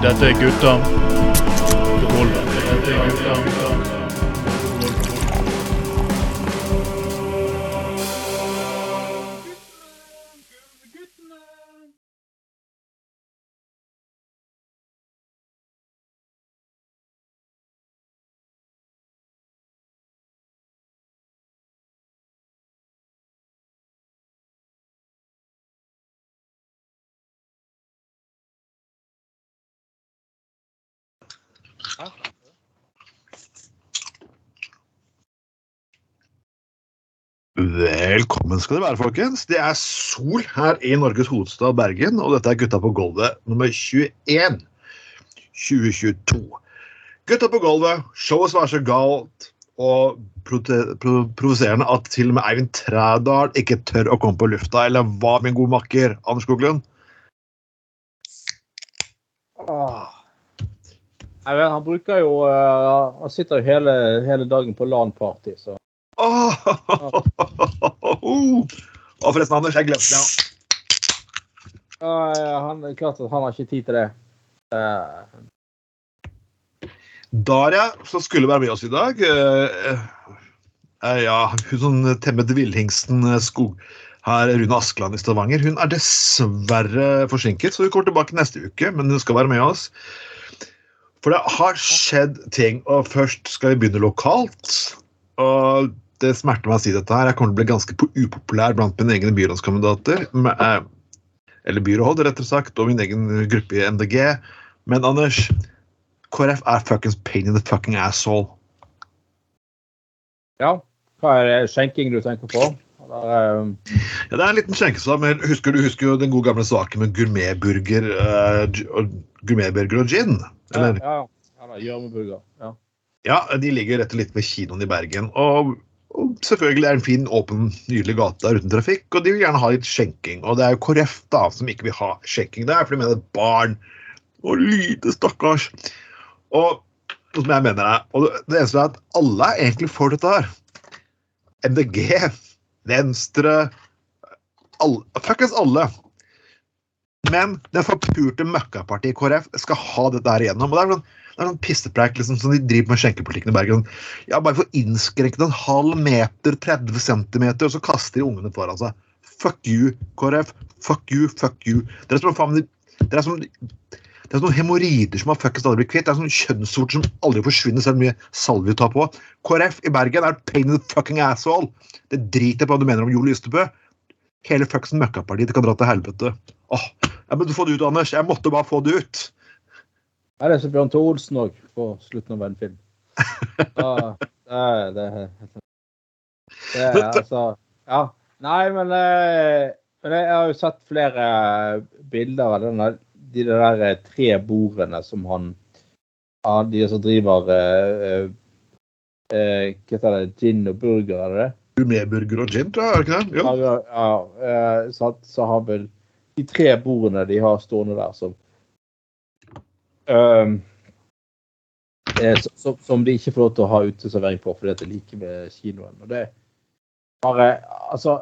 Dette er gutta Velkommen skal dere være, folkens. Det er sol her i Norges hovedstad Bergen, og dette er Gutta på gulvet nummer 21 2022. Gutta på gulvet, showet som er så galt og provoserende at til og med Eivind Trædal ikke tør å komme på lufta, eller hva, min gode makker Anders Skoglund? Jeg vet, han bruker jo eh, Han sitter jo hele, hele dagen på LAN-party, så! Og forresten, Anders, jeg glemte det. Ja, han, klart at han har ikke tid til det. Uh. Daria, som skulle være med oss i dag uh, uh, Ja, hun som temmet villhingsten skog her, Rune Askeland i Stavanger, hun er dessverre forsinket, så hun kommer tilbake neste uke, men hun skal være med oss. For det har skjedd ting, og først skal vi begynne lokalt. Og det smerter meg å si dette her, jeg kommer til å bli ganske upopulær blant mine egne byrådskandidater. eh, Eller byråd, rettere sagt, og min egen gruppe i MDG. Men Anders, KrF er fuckings pain in the fucking asshole. ja. Hva er det skjenking du tenker på? Eller, eh, Ja, det er en liten skjenkesak, men husker du husker jo den gode gamle saken med gourmetburger uh, gourmetburger og gin? ja, Eller? ja, ja, da. Ja. Ja, de ligger rett og slett ved kinoen i Bergen. Og, og selvfølgelig er det en fin, åpen, nydelig gate uten trafikk, og de vil gjerne ha litt skjenking. Og det er jo KrF da som ikke vil ha skjenking der, for de mener barn og lite, stakkars. Og som jeg mener er, og det, eneste er at alle er egentlig for dette her. MDG, Venstre, alle, fuckings alle. Men det forpurte møkkapartiet KrF skal ha dette her igjennom. og det er sånn det er sånn pissepreik liksom, som de driver med skjenkepolitikken i Bergen. Ja, Bare for innskrenket en halv meter, 30 centimeter, og så kaster de ungene foran seg. Fuck you, KrF. Fuck you, fuck you. Det er som faen, er som det er sånne hemoroider som har fuckings aldri blitt kvitt. Det er sånne kjønnsvorter som aldri forsvinner selv mye salve du tar på. KrF i Bergen er pain in the fucking asshole. Det driter jeg på hva du mener om Joel Ystebø. Hele fuckings møkkapartiet kan dra til helvete. Åh, jeg måtte få det ut, Anders. Jeg måtte bare få det ut. Er det som Bjørn Thor Olsen òg, på slutten av en film? Ja, det, det, det er altså Ja. Nei, men, eh, men jeg har jo sett flere bilder av denne, de der eh, tre bordene som han ja, De som driver eh, eh, Hva heter det? Gin og burger, er det det? Gourmetburger og gin, tror jeg. er det ikke det? Jo. Ja, ja, eh, så, så har vel de tre bordene de har stående der, som eh, så- som, som de ikke får lov til å ha uteservering på fordi det er like ved kinoen. Og det bare Altså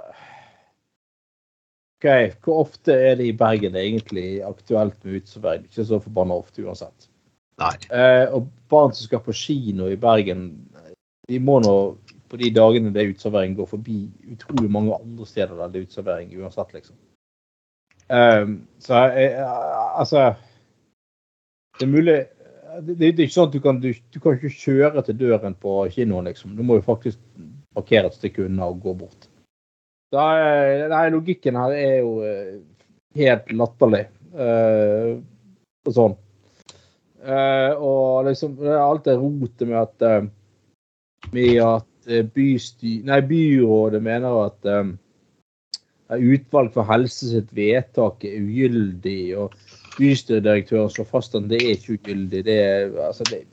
OK, hvor ofte er det i Bergen egentlig aktuelt med uteservering? Ikke så forbanna ofte uansett. Nei. Eh, og barn som skal på kino i Bergen, de må nå på de dagene det er uteservering, gå forbi utrolig mange andre steder der det er uteservering uansett, liksom. Um, så eh, altså Det er mulig det, det er ikke sånn at du kan, du, du kan ikke kjøre til døren på kinoen, liksom. Du må jo faktisk parkere et stykke unna og gå bort. Da, er- nei, logikken her er jo eh, helt latterlig. Uh, og sånn. Uh, og liksom det er alt det rotet med at med at bysty, nei, byrådet mener at um, utvalg for helse sitt vedtak er ugyldig, og bystyredirektøren slår fast at det er ikke ugyldig. Det, altså, det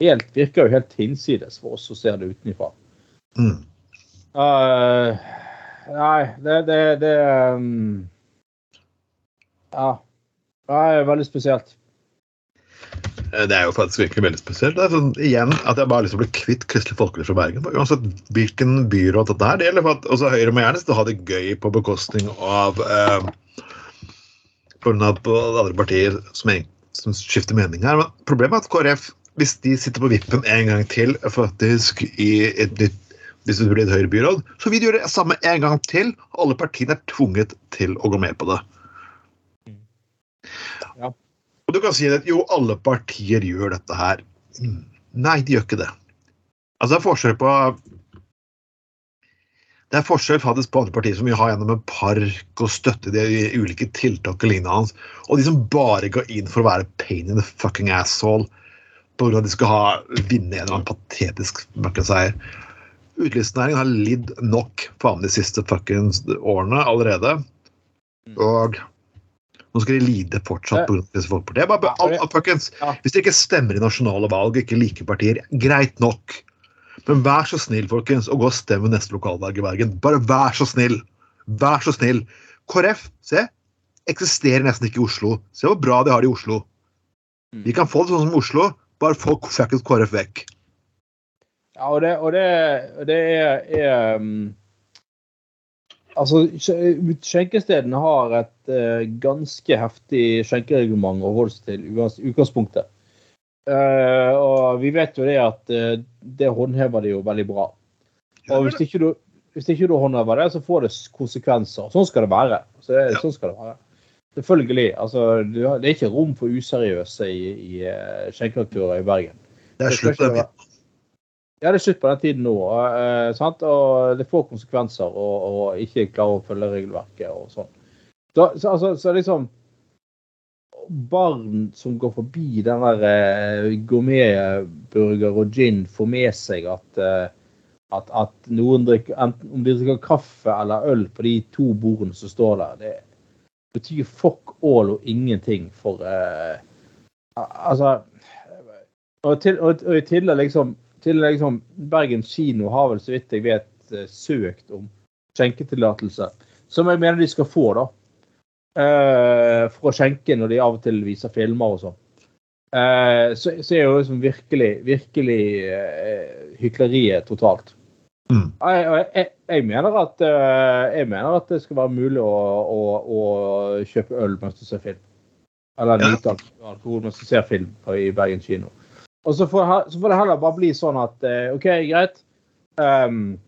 helt, virker jo helt hinsides for oss som ser det utenfra. Mm. Uh, nei, det, det, det um, Ja. Det er veldig spesielt. Eh, Det er jo faktisk virkelig veldig spesielt. Det er sånn, igjen at jeg bare liksom lyst til å bli kvitt Kristelig Folkeparti fra Bergen. Uansett hvilken byråd dette er. Det gjelder for at også Høyre må gjerne ha det gøy på bekostning av eh, grunn andre partier som, er- som skifter mening her. Men problemet er at KrF, hvis de sitter på vippen en gang til faktisk i et nytt hvis det blir et Høyre-byråd, så vil de gjøre det samme en gang til. og Alle partiene er tvunget til å gå med på det. Ja. Og du kan si at jo, alle partier gjør dette her. Mm. Nei, de gjør ikke det. Altså, det er forskjell på det er forskjell faktisk på andre partier som vil ha gjennom en park og støtte de ulike tiltak og lignende og de som bare går inn for å være pain in the fucking asshole grunn at de skal ha, vinne en eller annen patetisk seier. Utelivsnæringen har lidd nok faen de siste fucking årene allerede. Og nå skal de lide fortsatt pga. disse folkepartiene. Hvis dere ikke stemmer i nasjonale valg og ikke liker partier, greit nok. Men vær så snill, folkens, og gå og stemme neste lokalvalg i Bergen. Bare vær så snill. Vær så snill. KrF, se, eksisterer nesten ikke i Oslo. Se hvor bra de har det i Oslo. Vi kan få det sånn som i Oslo, bare få fuckings KrF vekk. Ja, og det, og det, det er, er um, Altså, skjenkestedene har et uh, ganske heftig skjenkereglement å holde seg til utgangspunktet. Eh, og vi vet jo det at uh, det håndhever de jo veldig bra. Og hvis ikke du, hvis ikke du håndhever det, så får det konsekvenser. Sånn skal det være. Så det, Ja. Sånn skal det være. Selvfølgelig. Altså, du det er ikke rom for useriøse i, i eh, skjenkeaktører i Bergen. Det er slutt på den tiden. Ja, det er slutt på den tiden nå. Uh, sant? Og det får konsekvenser å ikke klare å følge regelverket og sånn. Da, så, altså, så liksom Barn som går forbi den der eh, gourmetburger og gin, får med seg at, eh, at, at noen drikker enten om de drikker kaffe eller øl på de to bordene som står der. Det betyr fuck all og ingenting for uh, Altså og, til, og, og i tillegg liksom, til liksom Bergen kino har vel så vidt jeg vet søkt om skjenketillatelse. Som jeg mener de skal få, da. Eh, for å skjenke når de av og til viser filmer og sånn. Eh, så, så er jo liksom virkelig, virkelig eh, hykleriet totalt. Mm. Jeg, jeg, jeg, mener at, eh, jeg mener at det skal være mulig å, å, å kjøpe øl mens du ser film. Eller Ja. nyte al- alkohol mens du ser film i Bergen kino. Og så får, så får det heller bare bli sånn at eh, OK, greit. Ehm,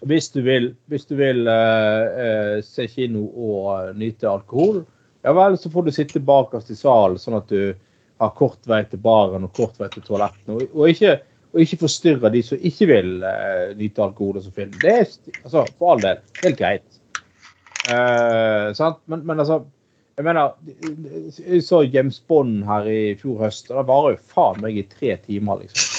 hvis du vil, hvis du vil eh, eh, se kino og eh, nyte alkohol, ja vel, så får du sitte bakerst i salen, sånn at du har kort vei til baren og kort vei til toalettene. Og, og, ikke, ikke forstyrre de som ikke vil eh, nyte alkohol og så film. Det er altså, for all del helt greit. Eh? Men, men altså jeg mener, jeg så James Bond her i fjor høst, og det varer jo faen meg i tre timer, liksom.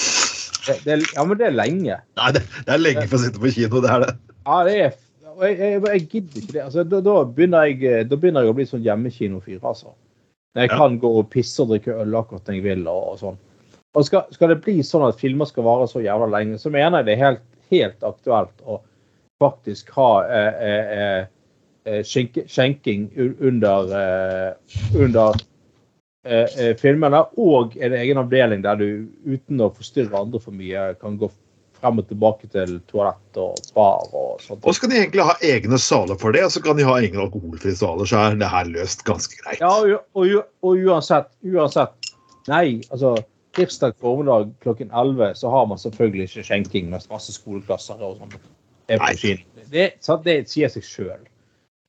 Det, det, ja, men det er lenge. Nei, det, det er lenge for å sitte på kino, det er det. Ja, det er jeg, jeg, jeg gidder ikke det. Altså, da, da, begynner jeg, da begynner jeg å bli sånn hjemmekinofyr, altså. Når jeg Ja. kan gå og pisse og drikke øl akkurat når jeg vil, og, og sånn. Og skal, skal det bli sånn at filmer skal vare så jævla lenge, så mener jeg det er helt, helt aktuelt å faktisk ha eh, eh, eh, eh, skjenking under, eh, under eh, eh, filmene, og en egen avdeling der du uten å forstyrre andre for mye, kan gå frem og tilbake til toalett og bar og sånt. Og så kan de egentlig ha egne saler for det, og så kan de ha egne alkoholfrie saler, så er det her løst ganske greit. Ja, og, og, og uansett, uansett Nei, altså tirsdag formiddag klokken 11 så har man selvfølgelig ikke skjenking med masse skoleklasser og sånn. Nei. Det, sant, det sier seg sjøl.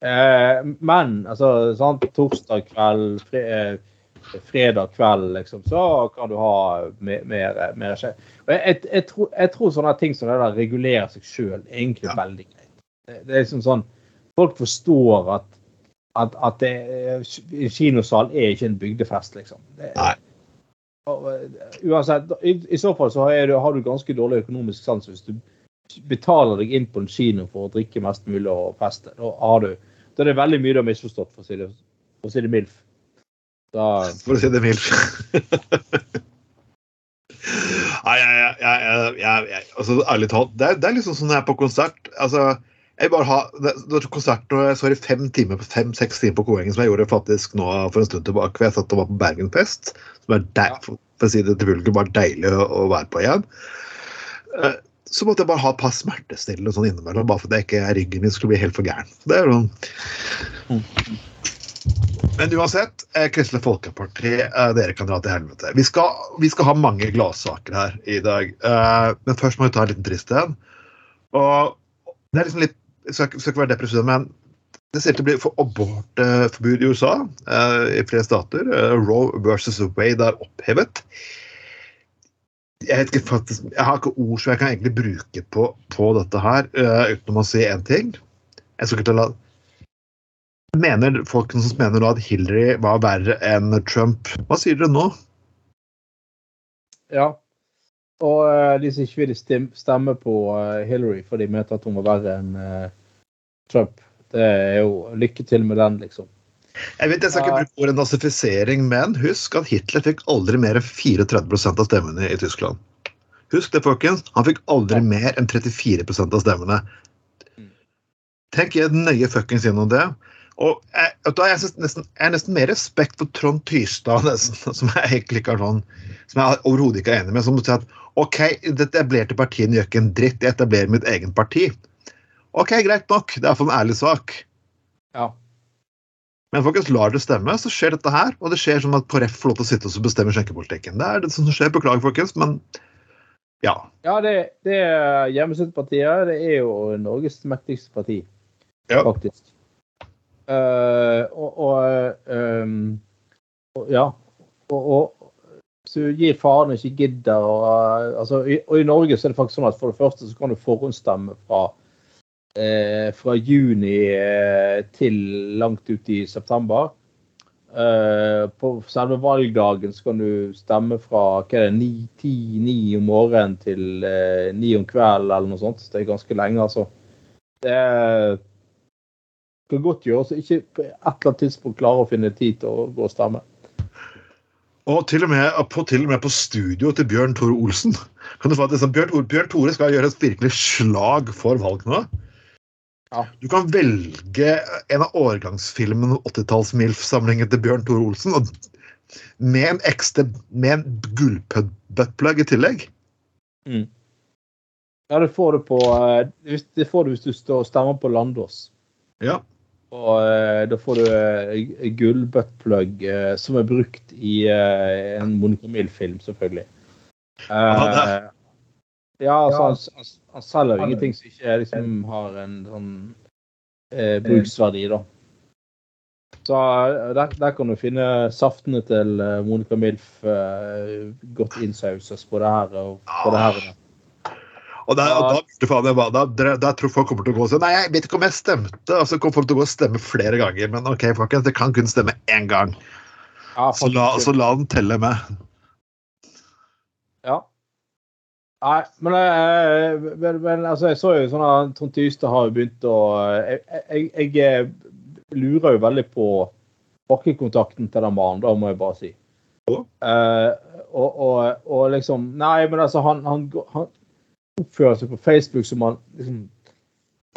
Eh, men altså, sant, torsdag kveld, fri, eh, fredag kveld, liksom, så kan du ha mer, mer, mer skje- jeg, jeg, tror, jeg tror sånne ting som det der regulerer seg sjøl, egentlig Ja. veldig greit. Det, det er liksom sånn Folk forstår at at, at det, kinosal er ikke en bygdefest, liksom. Det, Nei. og, eh, uansett, i, I så fall så har, du, har du ganske dårlig økonomisk sans hvis du betaler deg inn på en kino for å drikke mest mulig og feste. Da har du da er det veldig mye du har misforstått, for å si det, for å si det mildt. Da, For å si det mildt. Nei, jeg, jeg, jeg, altså, ærlig talt, det er, det er liksom sånn jeg er på konsert. Altså, jeg bare har, det, det konsert når jeg så i fem timer, fem-seks timer på Koengen, som jeg gjorde faktisk nå for en stund tilbake. Jeg satt og var på Bergenfest, som er deil, for, for å si det til publikum, bare deilig å, å være på igjen. Eh, Så måtte jeg bare ha et par smertestillende sånn innimellom, bare for jeg ikke, ryggen min skulle bli helt for gæren. Det er sånn Men uansett, eh, Kristelig Folkeparti, eh, dere kan dra til helvete. Vi skal, vi skal ha mange gladsaker her i dag. Eh, men først må vi ta en liten trist en. Og det er liksom litt Jeg skal, ikke- være depressiv, men det ser ut til å bli for abortforbud i USA, i flere stater. Roe versus Wade er opphevet. Jeg, ikke, faktisk, jeg har ikke ord som jeg kan egentlig bruke på, på dette her, utenom å si én ting. Jeg skal ikke la Mener folk som mener at Hillary var verre enn Trump? Hva sier dere nå? Ja. Og uh, de som ikke vil stemme på uh, Hillary fordi de mente at hun var verre enn uh, Trump, det er jo lykke til med den, liksom. Jeg vet jeg skal ikke bruke ordet nazifisering, men husk at Hitler fikk aldri mer enn 34 av stemmene i Tyskland. Husk det, folkens. Han fikk aldri mer enn 34% av stemmene. Mm. Tenk nøye fuckings gjennom det. Og jeg, vet jeg, synes nesten, jeg har nesten mer respekt for Trond Tystad, nesten, som jeg egentlig ikke er sånn Som jeg overhodet ikke er enig med. Som sier at OK, det etablerte partiene gjør ikke en dritt, jeg etablerer mitt eget parti. OK, greit nok. Det er iallfall en ærlig sak. Ja. Men folkens, lar det stemme, så skjer dette her. Og det skjer som at KrF får lov til å sitte og bestemme skjenkepolitikken. Det er det som skjer. Beklager, folkens, men ja. Ja, det, det hjemmesittepartiet det er jo Norges mektigste parti, Ja. faktisk. Eh, og, og, um, Ja. Og, og så gir faen ikke gidder. Og, eh, altså, i, og i Norge så er det faktisk sånn at for det første så kan du forhåndsstemme fra eh, fra juni eh, til langt ut i september. Eh, på selve valgdagen så kan du stemme fra hva er det, 9-10-9 om morgenen til eh, 9 om kvelden eller noe sånt. Det er ganske lenge, altså. Det er- kan godt gjøres å ikke på et eller annet tidspunkt klare å finne tid til å gå og stemme. Og til og, med, på, til og med på studio til Bjørn Tore Olsen. Kan du få at sånn, Bjørn, Bjørn Tore skal gjøre et virkelig slag for valg nå. Ja. Du kan velge en av årgangsfilmene 80-talls-MILF-samlingen til Bjørn Tore Olsen. Og med en ekstra med en gullbuttplug i tillegg. Ja, det får du på eh, Det får du hvis du står og stemmer på Landås. Ja. Og eh, da får du eh, gullbuttplug eh, som er brukt i eh, en Monica Mill-film, selvfølgelig. Ja, Eh, ja, altså, han, han, han selger jo ingenting som ikke liksom har en sånn eh, bruksverdi, da. Så eh, der, der kan du finne saftene til eh, Monica Milf eh, godt innsauses på det her og på det her. Og da, Og da, jeg da, der tror folk kommer til å gå og si Nei, jeg vet ikke om jeg stemte. Og så kommer folk til å gå og stemme flere ganger. Men OK, folkens, det kan kun stemme én gang. Ja, Så la, så la den telle med. Ja. Nei, men, eh, men, men altså, jeg så jo sånn at Trond Tystad har jo begynt å Jeg, jeg, jeg eh, lurer jo veldig på bakkekontakten til den mannen, da må jeg bare si. Eh, og, og, og liksom Nei, men altså, han, han, han oppfører seg på Facebook som han liksom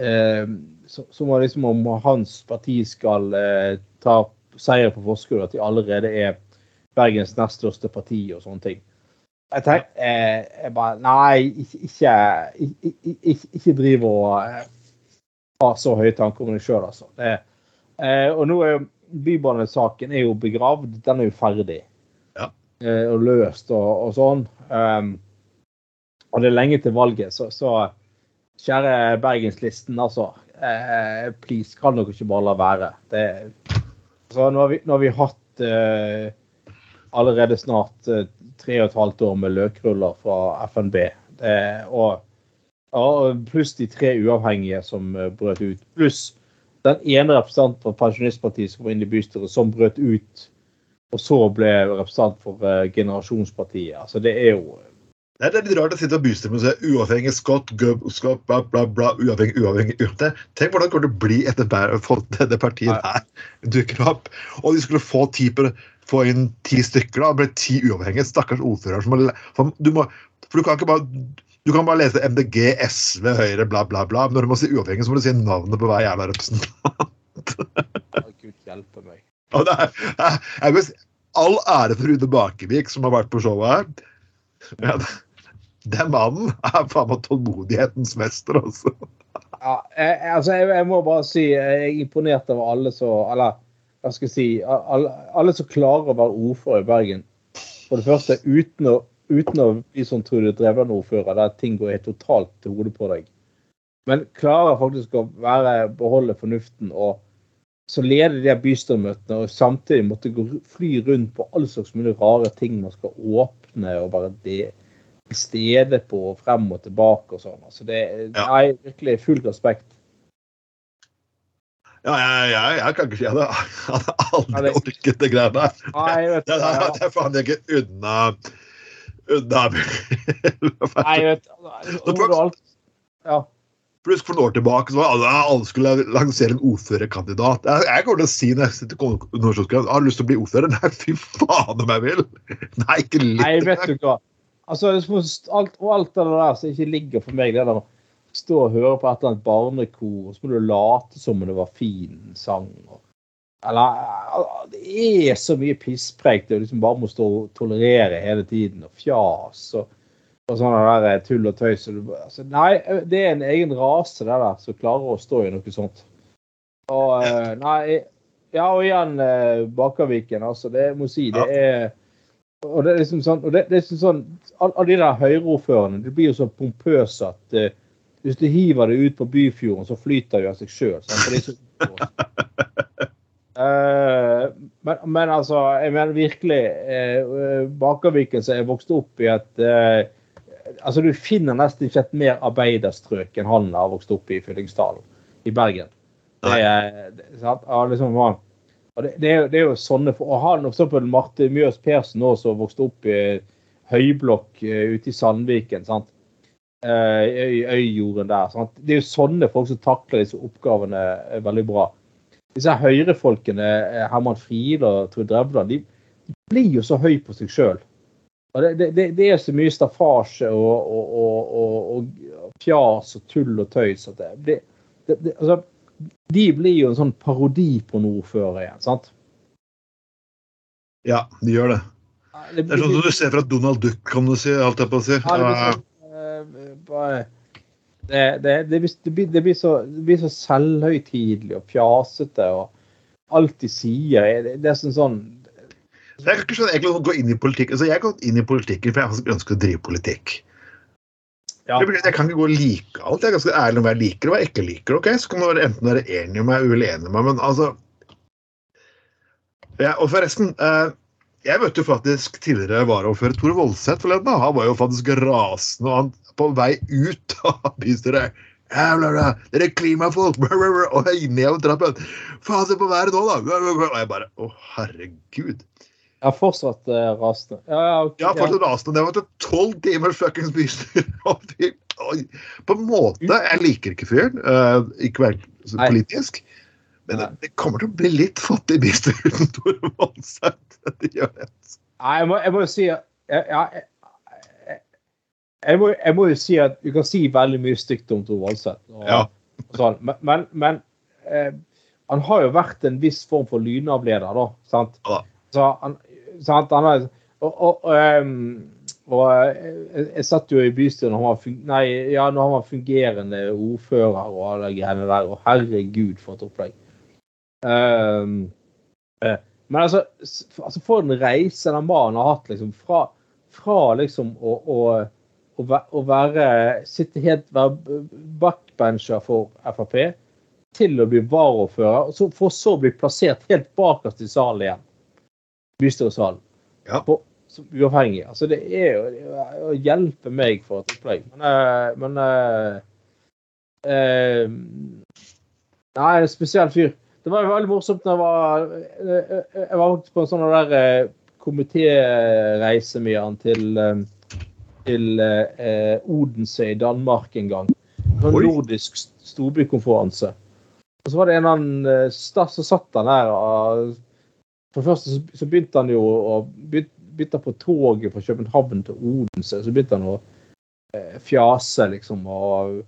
eh, som, som liksom om hans parti skal eh, ta seier på forskudd, at de allerede er Bergens nest største parti og sånne ting. Jeg tenker eh, jeg bare Nei, ikke ikke, ikke, ikke, ikke driv og eh, ha så høye tanker om deg sjøl, altså. Det, eh, og nå er jo Bybanesaken er jo begravd. Den er jo ferdig. Ja. Eh, og løst og, og sånn. Um, og det er lenge til valget, så, så kjære Bergenslisten, altså. Eh, please, kan dere ikke bare la være. Det, altså, nå, har vi, nå har vi hatt eh, allerede snart eh, tre og et halvt år med løkruller fra FNB. Og, og pluss de tre uavhengige som eh, brøt ut. Pluss den ene representanten fra Pensjonistpartiet som var inne i bystyret, som brøt ut. Og så ble representant for eh, Generasjonspartiet. Altså, det er jo Det er litt rart å sitte og si uavhengig Scott, Gubb, Scott, bla, bla, bla, uavhengig, uavhengig uavhengig. Tenk hvordan det kommer til å bli etter at dette partiet her dukker opp. Og de skulle få, ti, få inn ti stykker, da. og ble ti uavhengige. Stakkars ordfører som må, du må For du kan ikke bare du kan bare lese MDG, SV, Høyre, bla, bla, bla. Men når du må si uavhengig, så må du si navnet på hver jævla representant. Gud hjelpe meg. Og det er, jeg, jeg all ære for Rune Bakevik, som har vært på showet her. Ja, den mannen er faen meg tålmodighetens mester, altså. Ja, jeg, altså, jeg, jeg må bare si jeg er imponert over alle så Eller hva skal si, alle, alle som klarer å være ordfører i Bergen, for det første uten å, uten å bli sånn Trude Drevland-ordfører, der ting går helt totalt til hodet på deg, men klarer faktisk å være, beholde fornuften og så leder de bystyremøtene og samtidig måtte gå, fly rundt på all slags mulig rare ting man skal åpne og bare det, stede på frem og tilbake og sånn. Altså det Ja. Nei, virkelig fullt respekt. Ja, jeg, jeg, jeg kan ikke si jeg hadde aldri Ja, det- orket det greiene der. Det er, det er faen ikke unna unna Nei, vet må Ja. Pluss for noen år tilbake så var alle, alle skulle lansere en ordførerkandidat. Jeg, jeg kommer til å si jeg sitter på universitetsskolen har du lyst til å bli ordfører. Nei, fy faen om jeg vil! Nei, ikke litt. Nei, vet du hva. Altså, alt, og alt det der som ikke ligger for meg, det der stå og høre på et eller annet barnekor, og så må du late som om det var fin sang. Eller Det er så mye pisspreik du liksom bare må stå og tolerere hele tiden, og fjas og, og sånn der eh, tull og tøys. Og altså, nei, det er en egen rase, det der, som klarer å stå i noe sånt. Og nei Ja, og igjen bakkaviken, Bakerviken, altså. Det jeg må si, det er og det er liksom sånn, og det, det er liksom sånn Alle de der Høyre-ordførerne de blir jo så pompøse at uh, hvis du hiver det ut på Byfjorden, så flyter det av seg sjøl. Uh, men, men altså, jeg mener virkelig uh, Bakerviken som er vokst opp i at uh, altså Du finner nesten ikke et mer arbeiderstrøk enn han har vokst opp i Fyllingsdalen i Bergen. Det det? Ja, liksom, og det, det, er, det er jo sånne Og han for på Marte Mjøs Persen nå, som vokste opp i høyblokk eh, ute i Sandviken. sant? Eh, I øyjorden der. sant? Det er jo sånne folk som takler disse oppgavene eh, veldig bra. Disse høyrefolkene, Herman Friele og Trud Drevland, de, blir jo så høy på seg sjøl. Det, det, det, er så mye staffasje og, og, og, og, fjas og tull og tøys at det, det altså, De blir jo en sånn parodi på nordfører igjen, sant? Ja, de gjør det. Det, Det er sånn som du ser fra Donald Duck, kan du si. Alt jeg på å si. Ja, det blir det, blir, blir, blir så, det så selvhøytidelig og fjasete, og alt de sier er- Det, det er sånn sånn Jeg kan ikke skjønne jeg kan gå inn i politikk. Altså, jeg har gått inn i politikken for jeg ønsker å drive politikk. Ja, Det Jeg kan ikke gå og like alt. Jeg er ganske ærlig om hva jeg liker og hva jeg ikke liker. ok? Så kan man være enten være enig med meg eller uenig med meg, men altså ja, Og forresten eh, Jeg møtte jo faktisk tidligere varaordfører Tore Voldseth forleden. Han var jo faktisk rasende og han på vei ut av bystyret. Dere er klimafolk! og jeg nedover trappen. Faen, se på været nå, da! Og jeg bare Å, herregud. Jeg har fortsatt uh, rasende. Ja, ja, ok, Ja, fortsatt rasende. Det var til tolv timer fuckings bystyre. På en måte Jeg liker ikke fyren, uh, ikke vær så politisk, men det, det kommer til å bli litt fattig bystyre uten Tore Vanseth. Det gjør det. Nei, jeg må, jeg må jo si jeg, jeg, må, jeg må jo si at du kan si veldig mye stygt om Tor Valseth. Og, Ja. sånn, men men, men eh, han har jo vært en viss form for lynavleder, da. sant? Ja. Så han, sant? han har, og, og, og, ehm, og eh, jeg, satt jo i bystyret når han var, nei, ja, når han var fungerende ordfører og alle greiene der. Og herregud, for et opplegg. Um, uh, men altså, altså, for en reise den mannen har hatt, liksom, fra, fra liksom å, å, å, å være Sitte helt være backbencher for Frp, til å bli varaordfører, og så- for så å bli plassert helt bakerst i salen igjen. Bystyresalen. Ja. På, som uavhengig. Altså, det er jo å hjelpe meg for et opplegg. Men, eh, men uh, uh, Nei, en spesiell fyr. Det var veldig morsomt når jeg var Jeg var faktisk på en sånn der komitéreise med han til, til eh, Odense i Danmark en gang. På. En nordisk storbykonferanse. Og så var det en annen som satt der. Og for det første så, begynte han jo å bytte på toget fra København til Odense. Så begynte han å eh, fjase, liksom, og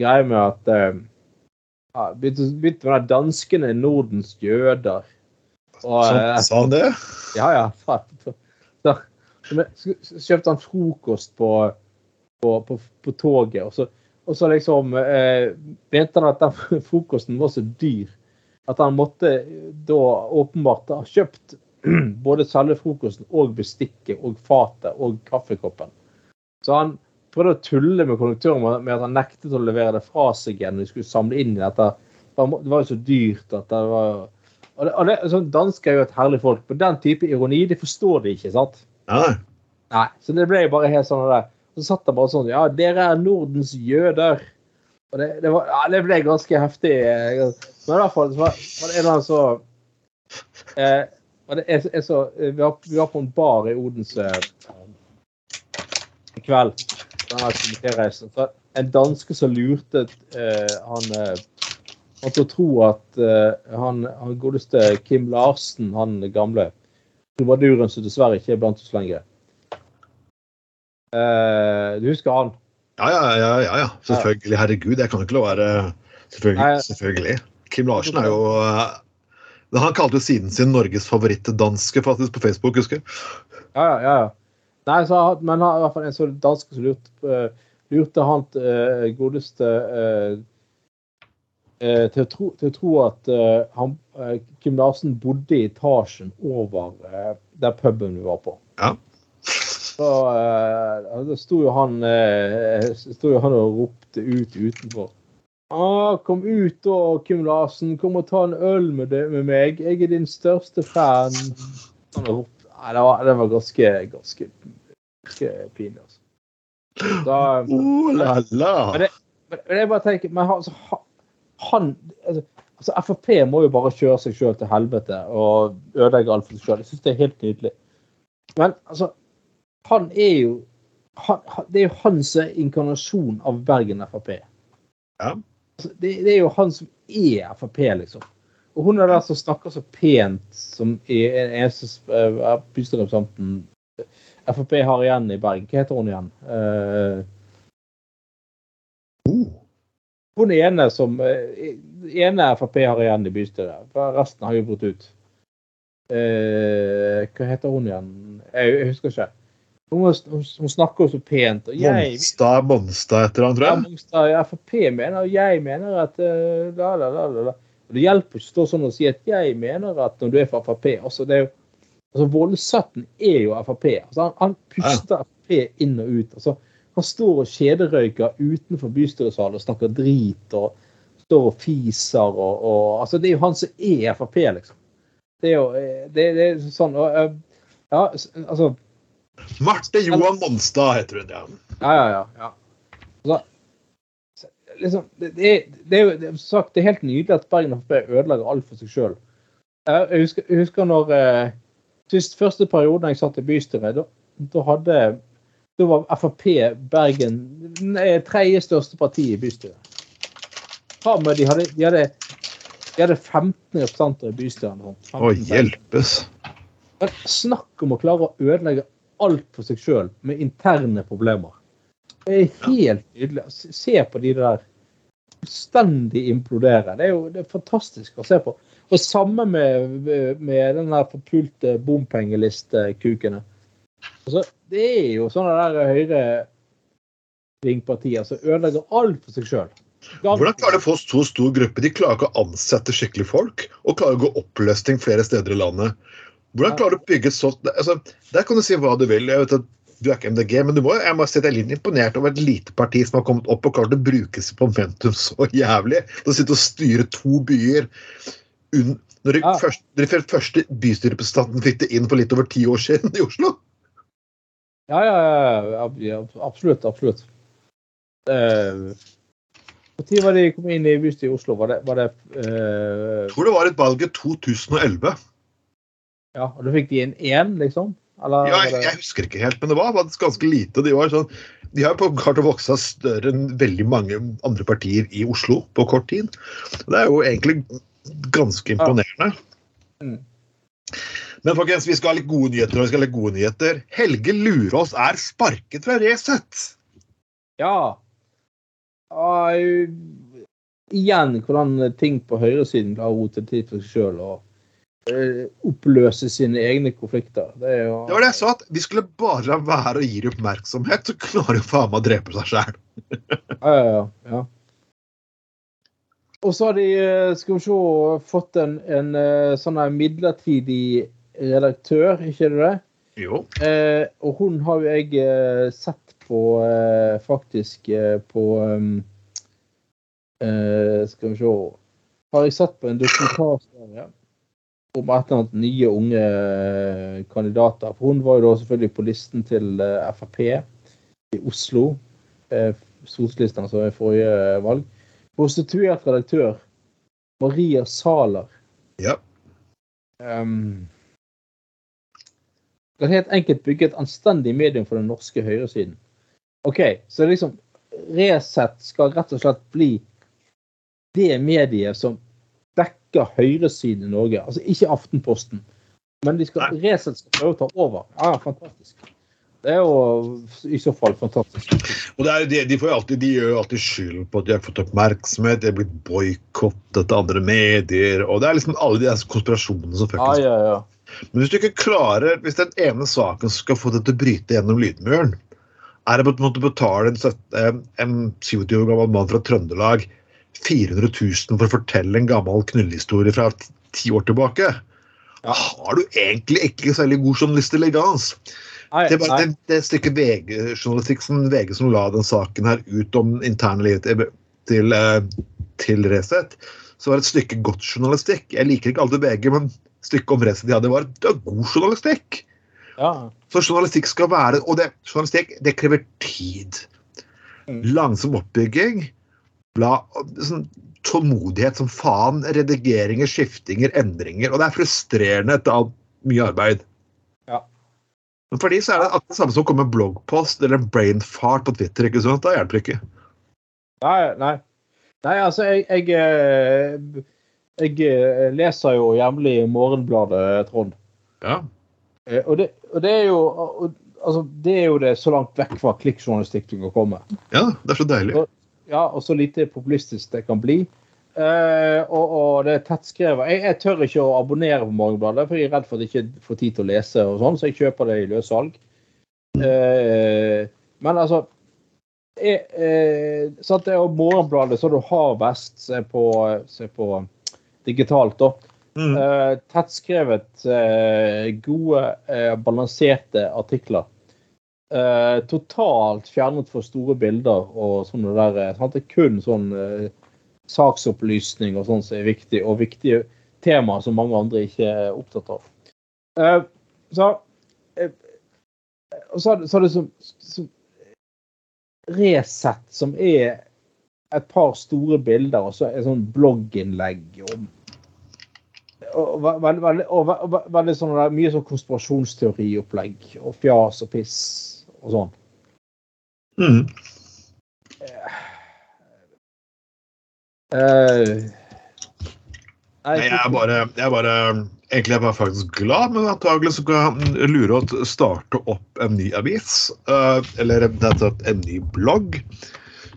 greie med at eh, ja, begynte, begynte med de danskene er Nordens jøder. Og, eh, sa han det? ja, ja. faen. Så, så kjøpte han frokost på, på, på, på toget, og så, og så liksom eh, mente han at den frokosten var så dyr at han måtte da åpenbart ha kjøpt både selve frokosten og bestikket og fatet og kaffekoppen. Så han prøvde å tulle med konduktøren med at han nektet å levere det fra seg igjen når de skulle samle inn i dette. Det var jo så dyrt at det var og det, og det, sånn, Dansker er jo et herlig folk, men den type ironi de forstår de ikke. sant? Ja, Nei, Så det ble jo bare helt sånn der. Så satt han bare sånn Ja, dere er Nordens jøder. Og det, det, var, ja, det ble ganske heftig. eh, Men i hvert fall var, var det en eller annen så vi, var, på en bar i Odense eh, i kveld. En danske som lurte eh, han eh, han til å tro at eh, han, han godeste Kim Larsen, han gamle trubaduren som dessverre ikke er blant oss lenger Eh, Du husker han? Ja, ja, ja, ja, ja. Selvfølgelig. Herregud, jeg kan ikke la være Selvfølgelig. Selvfølgelig. Kim Larsen er jo eh, Han kalte jo siden sin Norges favorittdanske faktisk på Facebook, husker jeg. Ja, ja. ja. Nei, så, men han, i hvert fall en sånn danske som lurte, uh, lurte han uh, godeste eh, til, å tro, til å tro at han, Kim Larsen bodde i etasjen over der puben vi var på. Ja. Så uh, da sto jo han uh, sto jo han og ropte ut utenfor. Ah, kom ut da, Kim Larsen. Kom og ta en øl med, det, med meg. Jeg er din største fan. Han ropte. Nei, det var, det var ganske, ganske, ganske pinlig, altså. Da, Oh la la. Men det- men men jeg bare tenker men han, altså, han- han altså, altså, Frp må jo bare kjøre seg sjøl til helvete og ødelegge alt for seg sjøl. Jeg syns det er helt nydelig. Men altså, han er jo han, Det er jo hans inkarnasjon av Bergen Frp. Ja. Altså, det, det er jo han som er Frp, liksom. Og hun er der som snakker så pent, som er en eneste uh, bystyrerepresentanten Frp har igjen i Bergen. Hva heter hun igjen? Uh, uh. hun ene som eh, ene Frp har igjen i bystyret. Resten har jo brutt ut. Eh, hva heter hun igjen? Jeg, jeg husker ikke. Hun, hun, hun snakker jo så pent. Og jeg, Monstad, Monstad et han, tror tror ja, jeg. Ja, Frp mener, og jeg mener at uh, la, la, la, la. Og Det hjelper ikke å stå sånn og si at jeg mener at når du er fra Frp altså det er jo, altså Voldsøtten er jo Frp. Altså han, han puster Frp inn og ut. altså Han står og kjederøyker utenfor bystyresalen og snakker drit og står og fiser og, og altså Det er jo han som er Frp, liksom. Det er jo eh, det, det er sånn og, eh, Ja, altså Marte Johan Monstad heter hun, ja. Ja, ja, ja. ja. Altså, så- liksom, det, det, det er jo det sagt, det er helt nydelig at Bergen FB ødelegger alt for seg sjøl. Jeg jeg husker når eh, sist første perioden jeg satt i bystyret, da, hadde da var Frp Bergen tredje største parti i bystyret. De hadde, de hadde, de hadde 15 representanter i bystyret. Å 15. hjelpes. Men snakk om å klare å ødelegge alt for seg sjøl med interne problemer. Det er helt nydelig. Se- på de der fullstendig implodere. Det er jo det er fantastisk å se på. Og samme med, med den der forpulte bompengelistekukene. Altså, det er jo sånne der høyrevingpartier som ødelegger alt for seg sjøl. Hvordan klarer de å få så stor gruppe? De klarer ikke å ansette skikkelig folk, og klarer å gå oppløsning flere steder i landet. Hvordan klarer du å bygge sånt altså, Der kan du si hva du vil. Jeg vet at Du er ikke MDG, men du må, jeg må si at jeg er litt imponert over et lite parti som har kommet opp og klart å bruke sitt momentum så jævlig. Til Å sitte og styre to byer når Ja. først, de første bystyrerepresentanten fikk det inn for litt over ti år siden i Oslo. Ja, ja, ja, ja, absolutt. Absolutt. Når uh, var det de kom inn i bystyret i Oslo? Var det, var det uh... Jeg tror det var et valg i 2011. Ja, og du fikk de inn én, liksom? Eller Ja, jeg, jeg husker ikke helt, men det var faktisk ganske lite. De var sånn, de har på klart å vokse større enn veldig mange andre partier i Oslo på kort tid. Det er jo egentlig ganske imponerende. Mm. Men folkens, vi skal ha litt gode nyheter. og vi skal ha litt gode nyheter. Helge Lurås er sparket fra Resett. Ja. Ah, igjen hvordan ting på høyresiden klarer å rote til for seg sjøl og oppløse sine egne konflikter. Det jo Det var det jeg sa, at de skulle bare la være å gi dem oppmerksomhet, så klarer de faen meg å drepe seg sjæl. Ja, ja, ja. Og så har de, eh, skal vi se, fått en, en eh, sånn midlertidig redaktør, ikke det det? Jo. Eh, og hun har jo jeg eh, sett på eh, faktisk eh, på um, eh, Skal vi se Har jeg sett på en dokumentarserie om et eller annet nye, unge eh, kandidater. For hun var jo da selvfølgelig på listen til eh, Frp i Oslo. Eh, Stortingslisten, altså i forrige valg. Prostituert redaktør Maria Saler. Ja. Um, kan helt enkelt bygge et anstendig medium for den norske høyresiden. OK, så liksom Resett skal rett og slett bli det mediet som dekker høyresiden i Norge. Altså ikke Aftenposten, men de skal, Resett skal prøve å ta over. Ja, fantastisk. Det er jo i så fall fantastisk. Og det er, jo det, de, får alltid, de gjør jo alltid skyld på at de har fått oppmerksomhet, de er blitt boikottet av andre medier. og Det er liksom alle de der konspirasjonene som Ja, fuckings ja, ja. Men hvis du ikke klarer, hvis den ene saken som skal få deg til å bryte gjennom lydmuren, er å måtte betale en, søt- en en 27 år gammel mann fra Trøndelag 400 000 for å fortelle en gammel knullehistorie fra ti- år tilbake, Ja. har du egentlig ikke særlig god journalist elegans. Nei, Det, var, det, det stykket VG-journalistikk som VG som la den saken her ut om interne livet til, til, eh, til Resett, så var det et stykke godt journalistikk. Jeg liker ikke alltid VG, men stykket om Resett de hadde, var det var god journalistikk. Ja. Så journalistikk skal være Og det, journalistikk det krever tid. Mm. Langsom oppbygging. Bla, sånn, tålmodighet som faen. Redigeringer, skiftinger, endringer. Og det er frustrerende etter alt mye arbeid. Ja. Men for de så er det akkurat det samme som å komme med bloggpost eller en brain fart på Twitter. ikke sant? Da hjelper det ikke. Nei, nei. Nei, altså, jeg, jeg, eh, jeg eh, leser jo jevnlig Morgenbladet, Trond. Ja. Eh, Og det, og det er jo og- altså, det er jo det så langt vekk fra klikkjournalistikk du kan komme. ja, det er så deilig. Ja, og så lite populistisk det kan bli. Uh, og, og det er tettskrevet. Jeg, jeg tør ikke å abonnere på Morgenbladet, for jeg er redd for at jeg ikke får tid til å lese, og sånn, så jeg kjøper det i løssalg. Uh, men altså jeg, uh, sant, Det er Morgenbladet så du har best, se på, se på digitalt, da. Uh, Eh, tettskrevet, eh, gode, eh, balanserte artikler. Eh, totalt fjernet for store bilder og sånne der. eh, Sant? Det er kun sånn eh, saksopplysning og sånn som er viktig, og viktige temaer som mange andre ikke er opptatt av. Eh, så eh, og så, så er det som, som Resett, som er et par store bilder, og så er sånn blogginnlegg om og veldig, og ve- ve- veldig sånn mye sånn konspirasjonsteoriopplegg og fjas og piss og sånn. Mm. Uh, Nei, jeg er bare, jeg er bare Egentlig er jeg bare faktisk glad, men antakelig så kan jeg lure å starte opp en ny avis. Uh, eller en ny blogg.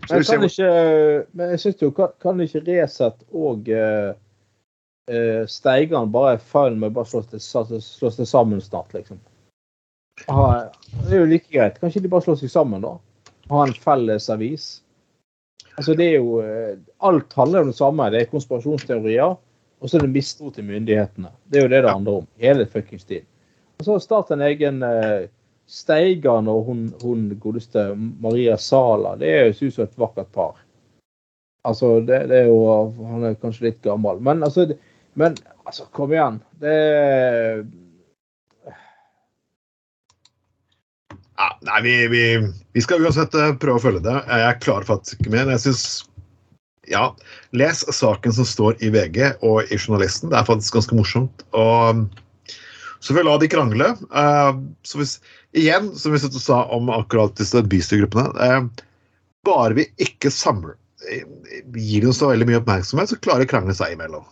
Så Men ser kan ikke, men jeg synes jo, kan, kan ikke Resett og uh, Steigan bare feil med bare slås det, slås det sammen snart, liksom? Ha, det er jo like greit. Kanskje de bare slår seg sammen, da? Ha en felles avis? Altså, det er jo eh, Alt handler om det samme. Det er konspirasjonsteorier, og så er det mistro til myndighetene. Det er jo det det handler om. Hele fuckings tiden. Og så start en egen uh, Steigan og hun, hun godeste Maria Sala. Det er jo synes jeg et vakkert par. Altså, det, det er jo Han er kanskje litt gammel, men altså Men altså, kom igjen. Det Ja, nei, vi, vi, vi skal uansett eh, prøve å følge det. Jeg er klar faktisk ikke mer. Jeg synes, ja, Les saken som står i VG og i Journalisten. Det er faktisk ganske morsomt. Og så får vi la de krangle. Eh, så hvis, igjen, som vi sa om akkurat disse bystyregruppene eh, Bare vi ikke samler gir dem så veldig mye oppmerksomhet, så klarer de å krangle seg imellom.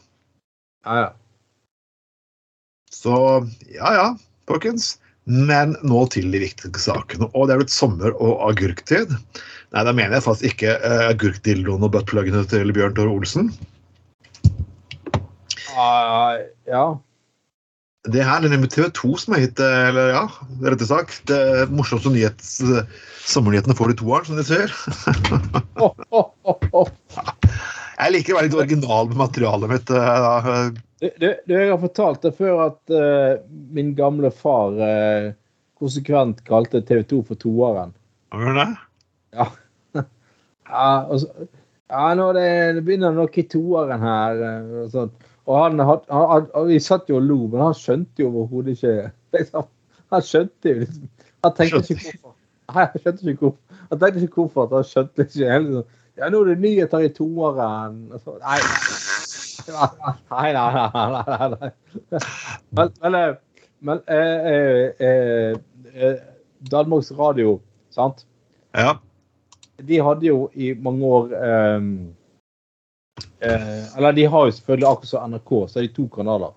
Ja, ja. Så ja ja, folkens. Men nå til de viktige sakene. Og det er blitt sommer- og agurktid. Nei, da mener jeg faktisk ikke uh, agurkdildoen og buttpluggene til Bjørn Tore Olsen. Uh, ja. Det her er nemlig TV 2 som har gitt eh, eller ja, rette sak, det morsomste nyhets, eh, sommernyhetene får de toeren, som de ser. Oh, oh, oh, oh. Jeg liker å være litt original med materialet mitt. eh, da. Du, du, du, jeg har fortalt det før at uh, min gamle far uh, konsekvent kalte TV 2 for toeren. Gjør det? Ja. ja, så, ja nå det, det begynner nok i toeren her. eh, Og, og han, had- han, han, Vi satt jo og lo, men han skjønte jo overhodet ikke liksom, Han skjønte jo liksom Han tenkte ikke hvorfor. Nei, han skjønte ikke hvorfor. Han tenkte ikke hvorfor. at Han skjønte ikke helt sånn Ja, nå er det nyheter i toeren. så- Nei, nei, nei. nei, nei. Men, men, eh, men eh, eh, eh, eh, Danmarks Radio, sant? Ja. de hadde jo i mange år ehm, eh, Eller de har jo selvfølgelig akkurat som NRK, så er de to kanaler.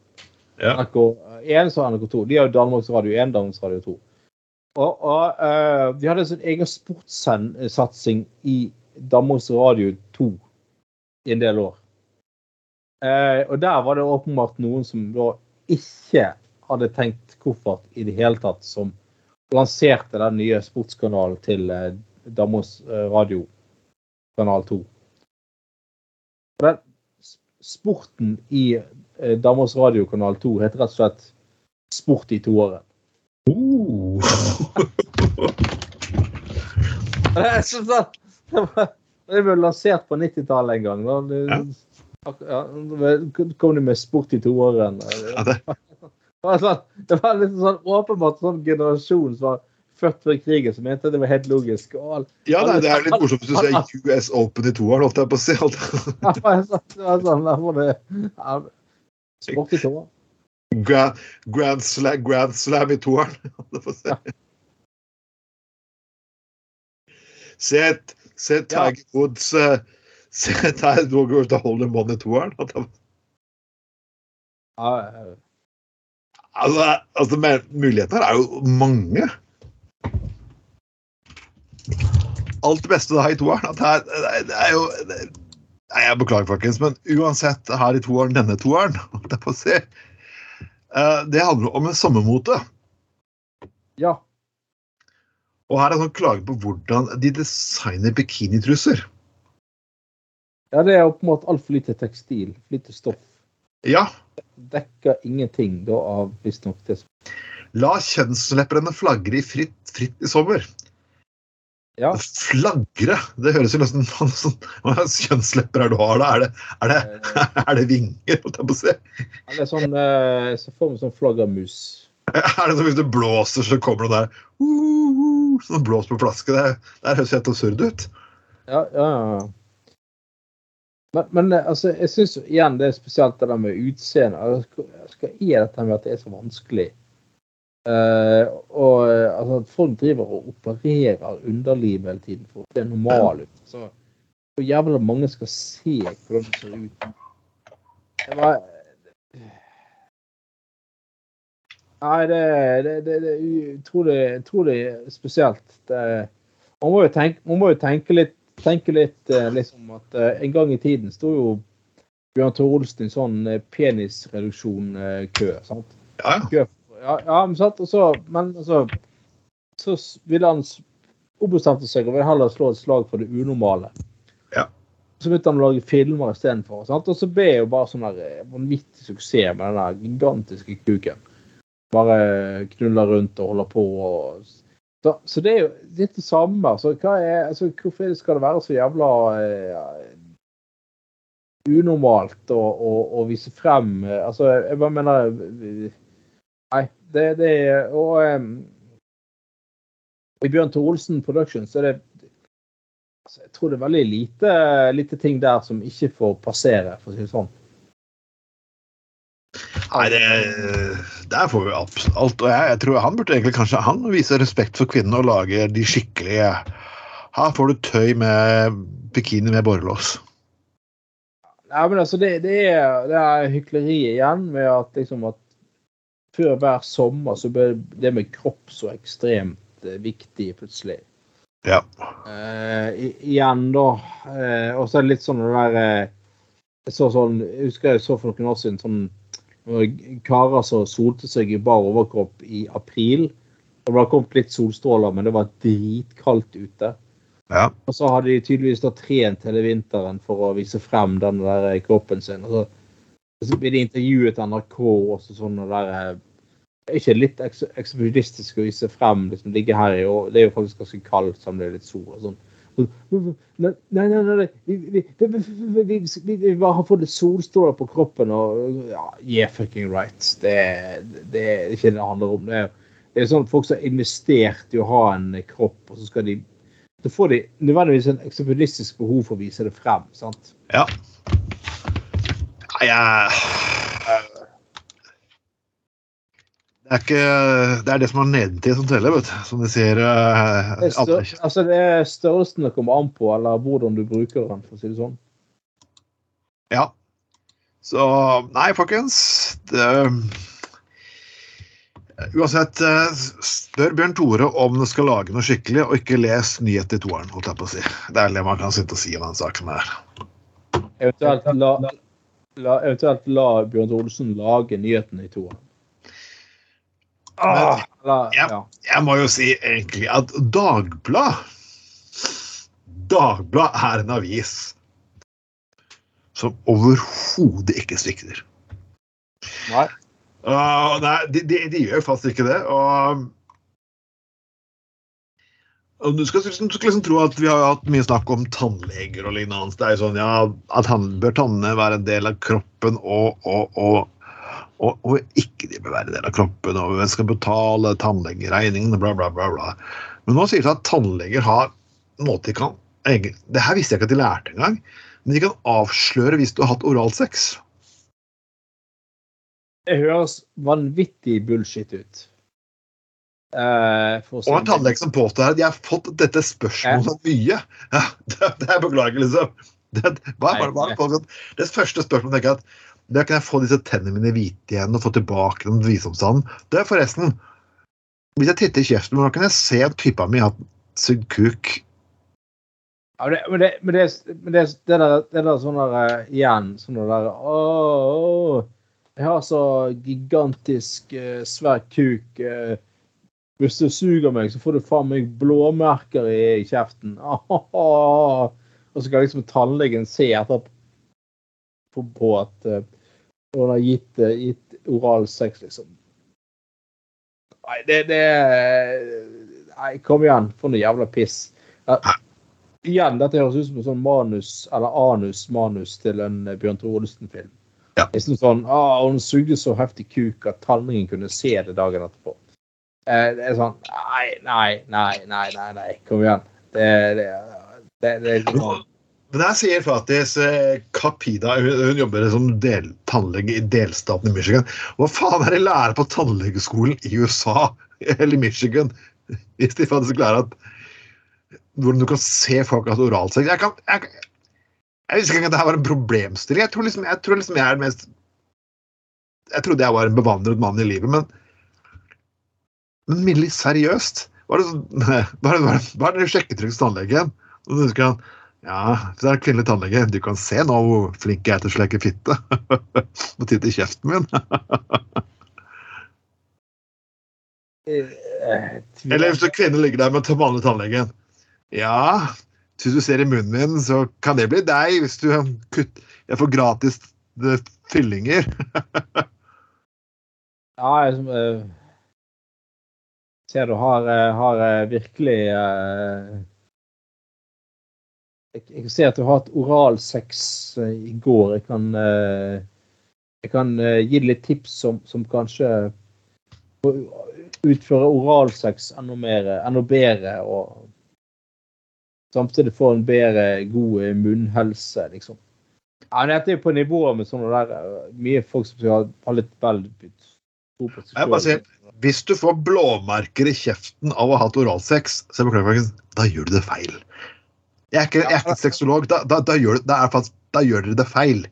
Ja. NRK 1 så NRK 2. De har jo Danmarks Radio 1, Danmarks Radio 2. Og, og eh, de hadde en sånn egen sportssatsing i Danmarks Radio 2 i en del år. Eh, og der var det åpenbart noen som da ikke hadde tenkt koffert i det hele tatt, som lanserte den nye sportskanalen til eh, Damos eh, Radio, kanal 2. Og Den sporten i eh, Damos Radio, kanal 2, heter rett og slett Sport i toåren. Uh. Det er sånn at- det ble lansert på 90-tallet en gang. Da. Det, Ja. Ja, kom de med Sport i toåren. Ja, det, Det var, sånn, litt sånn åpenbart sånn generasjon som var født før krigen, som mente det var helt logisk. Og alt. ja, nei, det er litt morsomt hvis du ser US Open i toeren, holdt jeg på å si. Alt. Det var sånn, det var sånn der var det, ja, Sport i toåren. Grand, grand, slam, grand Slam i toeren. holdt jeg på å si. Se, se Tiger Woods eh, Tiger Woods til Hold in One i toeren. Altså, altså mulighetene her er jo mange. Alt det beste da i toeren. Det er- det er jo det, Nei, Jeg beklager, folkens, men uansett her i toeren, denne toeren, det, si, eh, det handler om en sommermote. ja. Og her er sånn klage på hvordan de designer bikinitruser. Ja, det er jo på altfor lite tekstil. For lite stoff. Ja, Dekker ingenting da av visstnok det som la kjønnslepperne flagre i fritt, fritt i sommer. Ja. Flagre? Det høres jo nesten sånn Hva slags kjønnslepper er det du har da? Er det, er det, eh, er det vinger, holdt jeg på å si? Eller sånn eh, Så får vi sånn flaggermus. Er det som hvis du blåser, så kommer det der uh, uh, Sånn blås på flaske. Det, det høres helt absurd ut. Ja, ja, ja. Men, men eh, altså, jeg syns igjen det er spesielt det der med utseende. Altså, Hva er dette med at det er så vanskelig? Uh, og eh, altså, at folk driver og opererer underlivet hele tiden for å det er normalt ut. Så hvor jævla mange skal se hvordan det ser ut. Det var Nei, det, det, det, det er utrolig, utrolig spesielt. Det, man må jo tenke, må jo tenke litt, tenke litt eh, liksom at eh, en gang i tiden sto jo Bjørn Tore Olsen i sånn eh, penisreduksjon-kø. sant? Ja, ja. Ja, ja, men sant, og så, men altså Så ville han ombestemte seg og ville heller slå et slag for det unormale. Ja. Så begynte han å lage filmer istedenfor. Og så ble jo bare sånn der vanvittig suksess med den der gigantiske kuken. Bare knuller rundt og holder på. og så, så det er jo litt det samme. Så hva er, altså, hvorfor skal det være så jævla eh, unormalt å, å, å vise frem Altså, jeg bare mener Nei, det, det er Og um, i Bjørn Tore Olsen Productions er det altså, Jeg tror det er veldig lite, lite ting der som ikke får passere, for å si det sånn. Nei, det, der får vi alt. Og jeg, jeg tror han burde egentlig kanskje han vise respekt for kvinnene og lage de skikkelige Her får du tøy med bikini med borrelås. Nei, men altså, det, det, er, det er hykleri igjen med at liksom at før hver sommer så ble det med kropp så ekstremt eh, viktig plutselig. Ja. Eh, igjen, da. Eh, og så er det litt sånn det der eh, så sånn, jeg husker jeg så for noen år siden sånn karer som solte seg i bar overkropp i april. Det var kommet litt solstråler, men det var dritkaldt ute. Ja. Og så hadde de tydeligvis da trent hele vinteren for å vise frem den der kroppen sin. Og så, så ble de intervjuet av NRK også sånn og der eh, Er ikke litt eks- ekspedistisk å vise frem liksom ligge her i år? Det er jo faktisk ganske kaldt som det er litt sol og sånn. Nei, nei, nei. Vi, vi, vi, vi, har fått litt solstråler på kroppen og ja, Yeah, fucking right. Det, det er ikke det det handler om. Det er, det er sånn folk som har investert i å ha en kropp, og så skal de så får de nødvendigvis en eksempelistisk behov for å vise det frem. sant? ja. Jeg Det er ikke Det er det som er nedentil som teller, vet du. Som de sier. eh, Det er, stør, altså det er størrelsen det kommer an på, eller hvordan du bruker den. for å si det sånn. Ja. Så nei, folkens. Det, uansett, eh, spør Bjørn Tore om du skal lage noe skikkelig, og ikke les nyhet i toeren, holdt jeg på å si. Det er det man kan sitte og si om den saken her. Eventuelt la, la, eventuelt la Bjørn Olsen lage nyhetene i toeren. Men ja. jeg må jo si egentlig at Dagblad Dagblad er en avis som overhodet ikke svikter. Nei. Uh, nei, de, de, de gjør faktisk ikke det. Og, og du, skal, du skal liksom tro at vi har hatt mye snakk om tannleger og lignende. Det er jo sånn, ja, at han bør tannene være en del av kroppen, og, og, og, og, og ikke de bør være en del av kroppen. Og hvem skal betale tannlegeregningene, bla, bla, bla. bla. Men nå sier det at tannleger har måte de kan Det her visste jeg ikke at de lærte engang. Men de kan avsløre hvis du har hatt oralsex. Det høres vanvittig bullshit ut. Si Og en tannlege som påstår at de har fått dette spørsmålet mye. Ja, det, det er beklagelig, liksom. Det, bare, bare, bare, det første spørsmålet tenker jeg at det kan jeg få disse tennene mine hvite igjen og få tilbake den visdomstanden. Det er forresten Hvis jeg titter i kjeften, hvordan kan jeg se at pippa mi har sugd kuk? Ja, men det, men det, men det, men det, det der, det der sånn der eh, igjen sånn der Åh, jeg har så gigantisk eh, svær kuk. eh, hvis du suger meg, så får du faen meg blåmerker i kjeften. Og så kan liksom tannlegen se etterpå på, at uh, hun har gitt, eh, gitt oral sex, liksom. Nei, det, det Nei, kom igjen. For noe jævla piss. Ja, igjen, dette høres ut som en sånn manus, eller anus-manus til en eh, Bjørn Tore Olsen-film. Ja. Liksom sånn ah, Hun sugde så heftig kuk at tanningen kunne se det dagen etterpå. Eh, det er sånn Nei, nei, nei, nei, nei, nei. kom igjen. Det, det, det, det er sånn. Men her sier faktisk eh, Kapida hun, jobber som del, tannlege i delstaten i Michigan. Hva faen er det lærer på tannlegeskolen i USA eller Michigan hvis de faktisk lærer at hvordan du kan se folk har oralsex? Jeg, kan, jeg, jeg visste ikke at det her var en problemstilling. Jeg tror liksom jeg, tror liksom jeg er den mest Jeg trodde jeg var en bevandret mann i livet, men men Millie, seriøst? Hva er det, sånn, hva er sjekketrykk hos tannlegen? Og så husker han, ja, det er kvinnelig tannlege. Du kan se nå hvor flink jeg er til å sleke fitte. Må titte i kjeften min. Eller hvis du kvinne ligger der med den vanlige tannlegen. Ja, hvis du ser i munnen min, så kan det bli deg hvis du kutter jeg får gratis eh, fyllinger. Ja, jeg som, eh, ser du har, eh, har virkelig jeg, jeg ser at du har hatt oralsex eh, i går. Jeg kan, eh, jeg kan eh, gi deg litt tips som, som kanskje utfører utføre oralsex enda, mer, enda bedre og samtidig få en bedre, god munnhelse, liksom. Ja, dette er på nivå med sånne der mye folk som skal ha litt vel Hvis du får blåmerker i kjeften av å ha hatt oralsex, så beklager jeg, da gjør du det feil. Jeg er ikke, jeg er ikke sexolog. Da, da, da, gjør, da, er faktisk, da gjør dere det feil.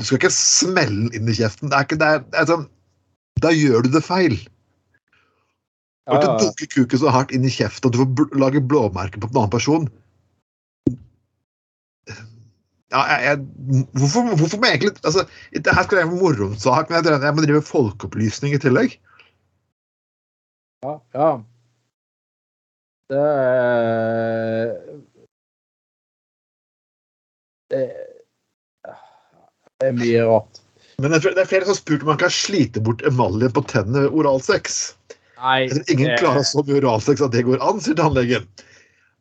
Du skal ikke smelle den inn i kjeften. Det er ikke, det er, sånn, da gjør du det feil. Du kan ikke dunke kuken så hardt inn i kjeften at du får bl lage blåmerker på en annen person. Ja, jeg, jeg, hvorfor, hvorfor må jeg egentlig altså, Det her skal være en moromsak, men jeg, jeg må drive folkeopplysning i tillegg. Ja, ja. Det er Det det er mye rart. Men det er flere som har spurt om man kan slite bort emaljen på tennene ved oralsex. Nei, ingen det- klarer så mye oralsex at det går an, sier tannlegen.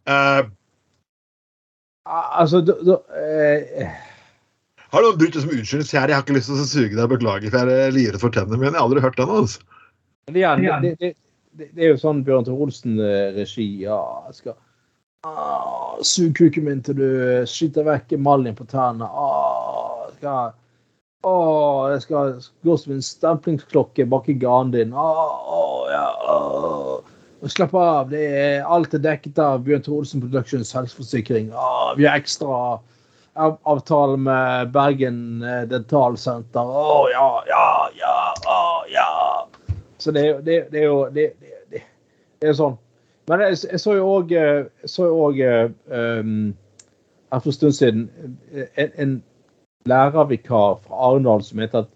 Uh, Altså, du, du, uh, har noen brukt det som unnskyldning? Jeg har ikke lyst til å suge deg, beklager, for jeg er livredd for tennene mine. Jeg har aldri hørt den. altså. Men det det, det, det, det er jo sånn Bjørn Tore Olsen-regi. Ja, jeg skal ah, Sug kuken min til du skyter vekk emaljen på tærne. Ah, skal Å, jeg skal gå som en stemplingsklokke bak i ganen din. Ah, å, ja, ah. Slapp av, det er alt er dekket av Bjørn Tore Olsen Productions helseforsikring. Ah, vi har ekstra av- avtale med Bergen eh, Dentalsenter. Å, ja, ja, ja, ja. Så det, det, det er jo det, det, er sånn. Men jeg, jeg så jo òg um, her for en stund siden eh, en, en lærervikar fra Arendal som heter at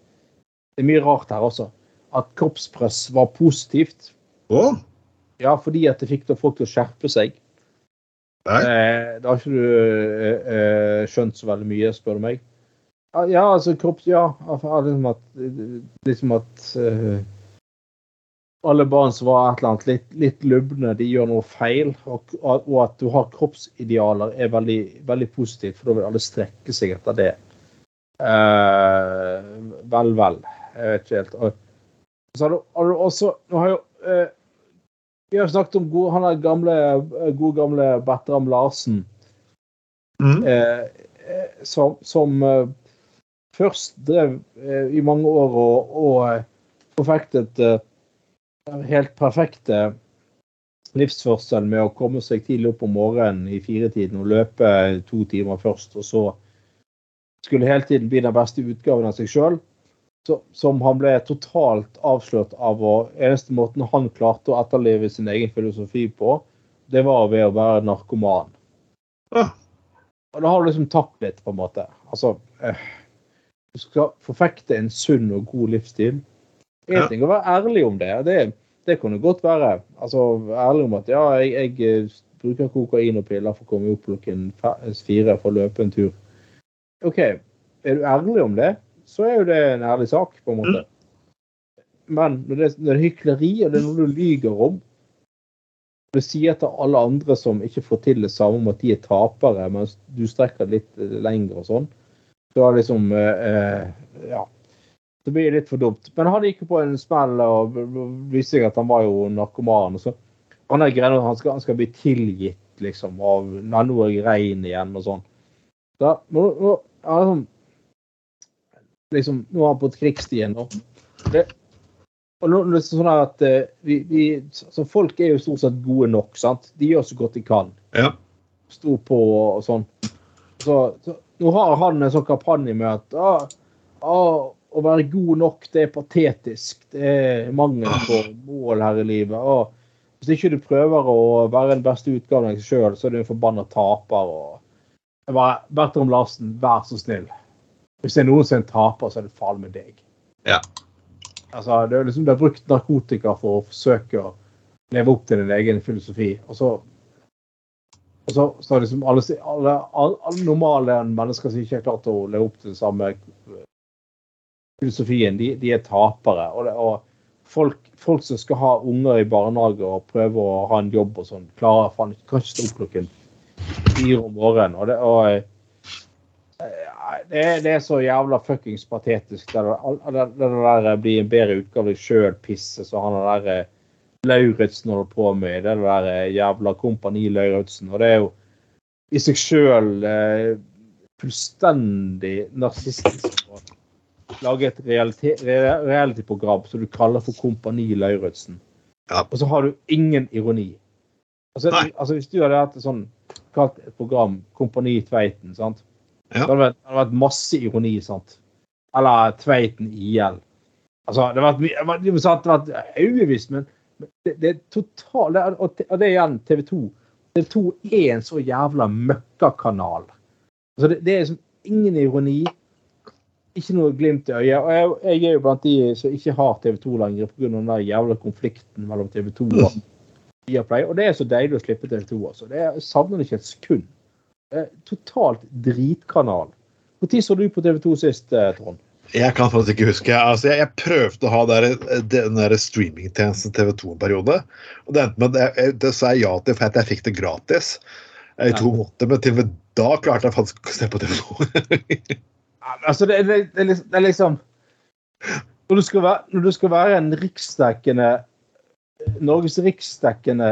Det er mye rart her også. At kroppspress var positivt. Oh. Ja, fordi at det fikk da folk til å skjerpe seg. Nei. Eh, det har ikke du eh, eh, skjønt så veldig mye, spør du meg. Ja, Ja, altså kropp... Ja. Liksom at, liksom at eh, alle barn som var et eller annet litt, litt lubne, de gjør noe feil. Og, og at du har kroppsidealer er veldig, veldig positivt, for da vil alle strekke seg etter det. Eh, vel, vel. Jeg vet ikke helt. Og, så har du, har du også Nå har jo eh, Vi har snakket om god, han gamle, god gamle Bertram Larsen mm. eh, eh, som, som eh, først drev eh, i mange år og, og forfektet helt perfekte livsførselen med å komme seg tidlig opp om morgenen i firetiden og løpe to timer først, og så skulle hele tiden bli den beste utgaven av seg sjøl. Som han ble totalt avslørt av og Eneste måten han klarte å etterleve sin egen filosofi på, det var ved å være narkoman. Og da har du liksom tapt litt, på en måte. Altså eh, Du skal forfekte en sunn og god livsstil. Én ting å være ærlig om det. Det, det kunne godt være. Altså ærlig om at ja, jeg, jeg eh, bruker kokain og piller for å komme opp klokken fe- fire for å løpe en tur. OK, er du ærlig om det, så er jo det en ærlig sak, på en måte. Men når det, når det er hykleri, og det er noe du lyger om, du sier til alle andre som ikke får til det samme, om at de er tapere, mens du strekker litt eh, lenger og sånn. Så er liksom eh, eh, Ja. Så blir det litt for dumt. Men han gikk jo på en smell og viste seg at han var jo narkoman. og så Han er greia han han skal bli tilgitt, liksom, av Nei, nå er jeg rein igjen, og sånn. Da, nå, nå, ja, liksom, liksom, nå er han på krigsstien. nå. Det, og nå, det er sånn at eh, vi, vi, så Folk er jo stort sett gode nok. sant? De gjør så godt de kan. ja. Sto på og sånn. Så, så Nå har han en sånn kampanje med at ah, ah, å være god nok, det er patetisk. Det er mangel på mål her i livet. Og hvis ikke du prøver å være den beste utgaven av deg sjøl, så er du en forbanna taper. og Bertram Larsen, vær så snill. Hvis det er noen som er en taper, så er det faen meg deg. Ja. Altså, det er liksom, Du har brukt narkotika for å forsøke å leve opp til din egen filosofi. Og så, og så, så er liksom alle, alle, alle normale mennesker som ikke har klart å leve opp til den samme filosofien, de, de er tapere. Og, det, og folk, folk som skal ha unger i barnehage og prøve å ha en jobb og sånn, klarer faen ikke kan stå opp klokken fire om morgenen. Og det, og, eh, det, er- det er så jævla fuckings patetisk. Det, der- det, det blir en bedre utgave sjøl-pisset som han der eh, Lauritzen holder på med. Det der eh, jævla Kompani Lauritzen. Og det er jo i seg sjøl eh, fullstendig narsistisk lage et reality-program som du kaller for Kompani Lauritzen. Ja. Og så har du ingen ironi. Altså, altså Hvis du hadde hatt sånn kalt et program Kompani Tveiten, sant? Ja. Det hadde vært, hadde vært masse ironi, sant? Eller Tveiten IL. Altså, det hadde vært det hadde vært- haugevis, men men det, det er totalt Og det og det er igjen TV 2. TV 2 er en så jævla møkkakanal. Altså, det, det er liksom ingen ironi. Ikke noe glimt i øyet. Og jeg, jeg er jo blant de som ikke har TV 2 lenger pga. den der jævla konflikten mellom TV 2 og Viaplay, og det er så deilig å slippe TV2. altså. Det er, jeg savner det ikke et sekund. Det er totalt dritkanal. Når så du på TV2 sist, eh, Trond? Jeg kan faktisk ikke huske. Altså, jeg, jeg prøvde å ha der, den der streamingtjenesten TV2 en periode. Og det endte med at det sa jeg ja til for jeg fikk det gratis i to måneder. Men til og med da klarte jeg faktisk å se på TV2. Altså, det, det, det, liksom- det er liksom når du, skal være, når du skal være en riksdekkende Norges riksdekkende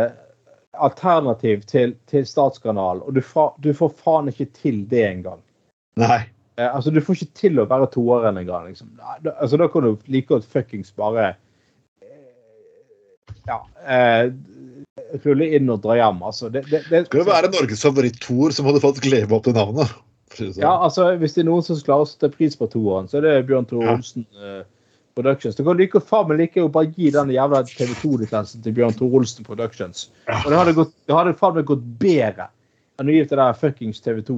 alternativ til, til statskanal, og du, fa, du får faen ikke til det engang. Nei. Eh, altså, Du får ikke til å være toeren engang. Liksom. Da, altså, da kan du like godt fuckings bare eh, Ja. Eh, rulle inn og dra hjem. Altså, det, det, det, Skal det være Norges favoritt-toer må du faktisk leve opp til navnet. Det sånn. ja, altså, Hvis det er noen som klarer å sette pris på toeren, så er det Bjørn Tore Ja. Olsen eh, Productions. Du kan like faen meg like å bare gi den jævla TV 2-lisensen til Bjørn Tore Olsen Productions. Og det hadde, gått, det hadde faen meg gått bedre enn å gi det der fuckings TV 2.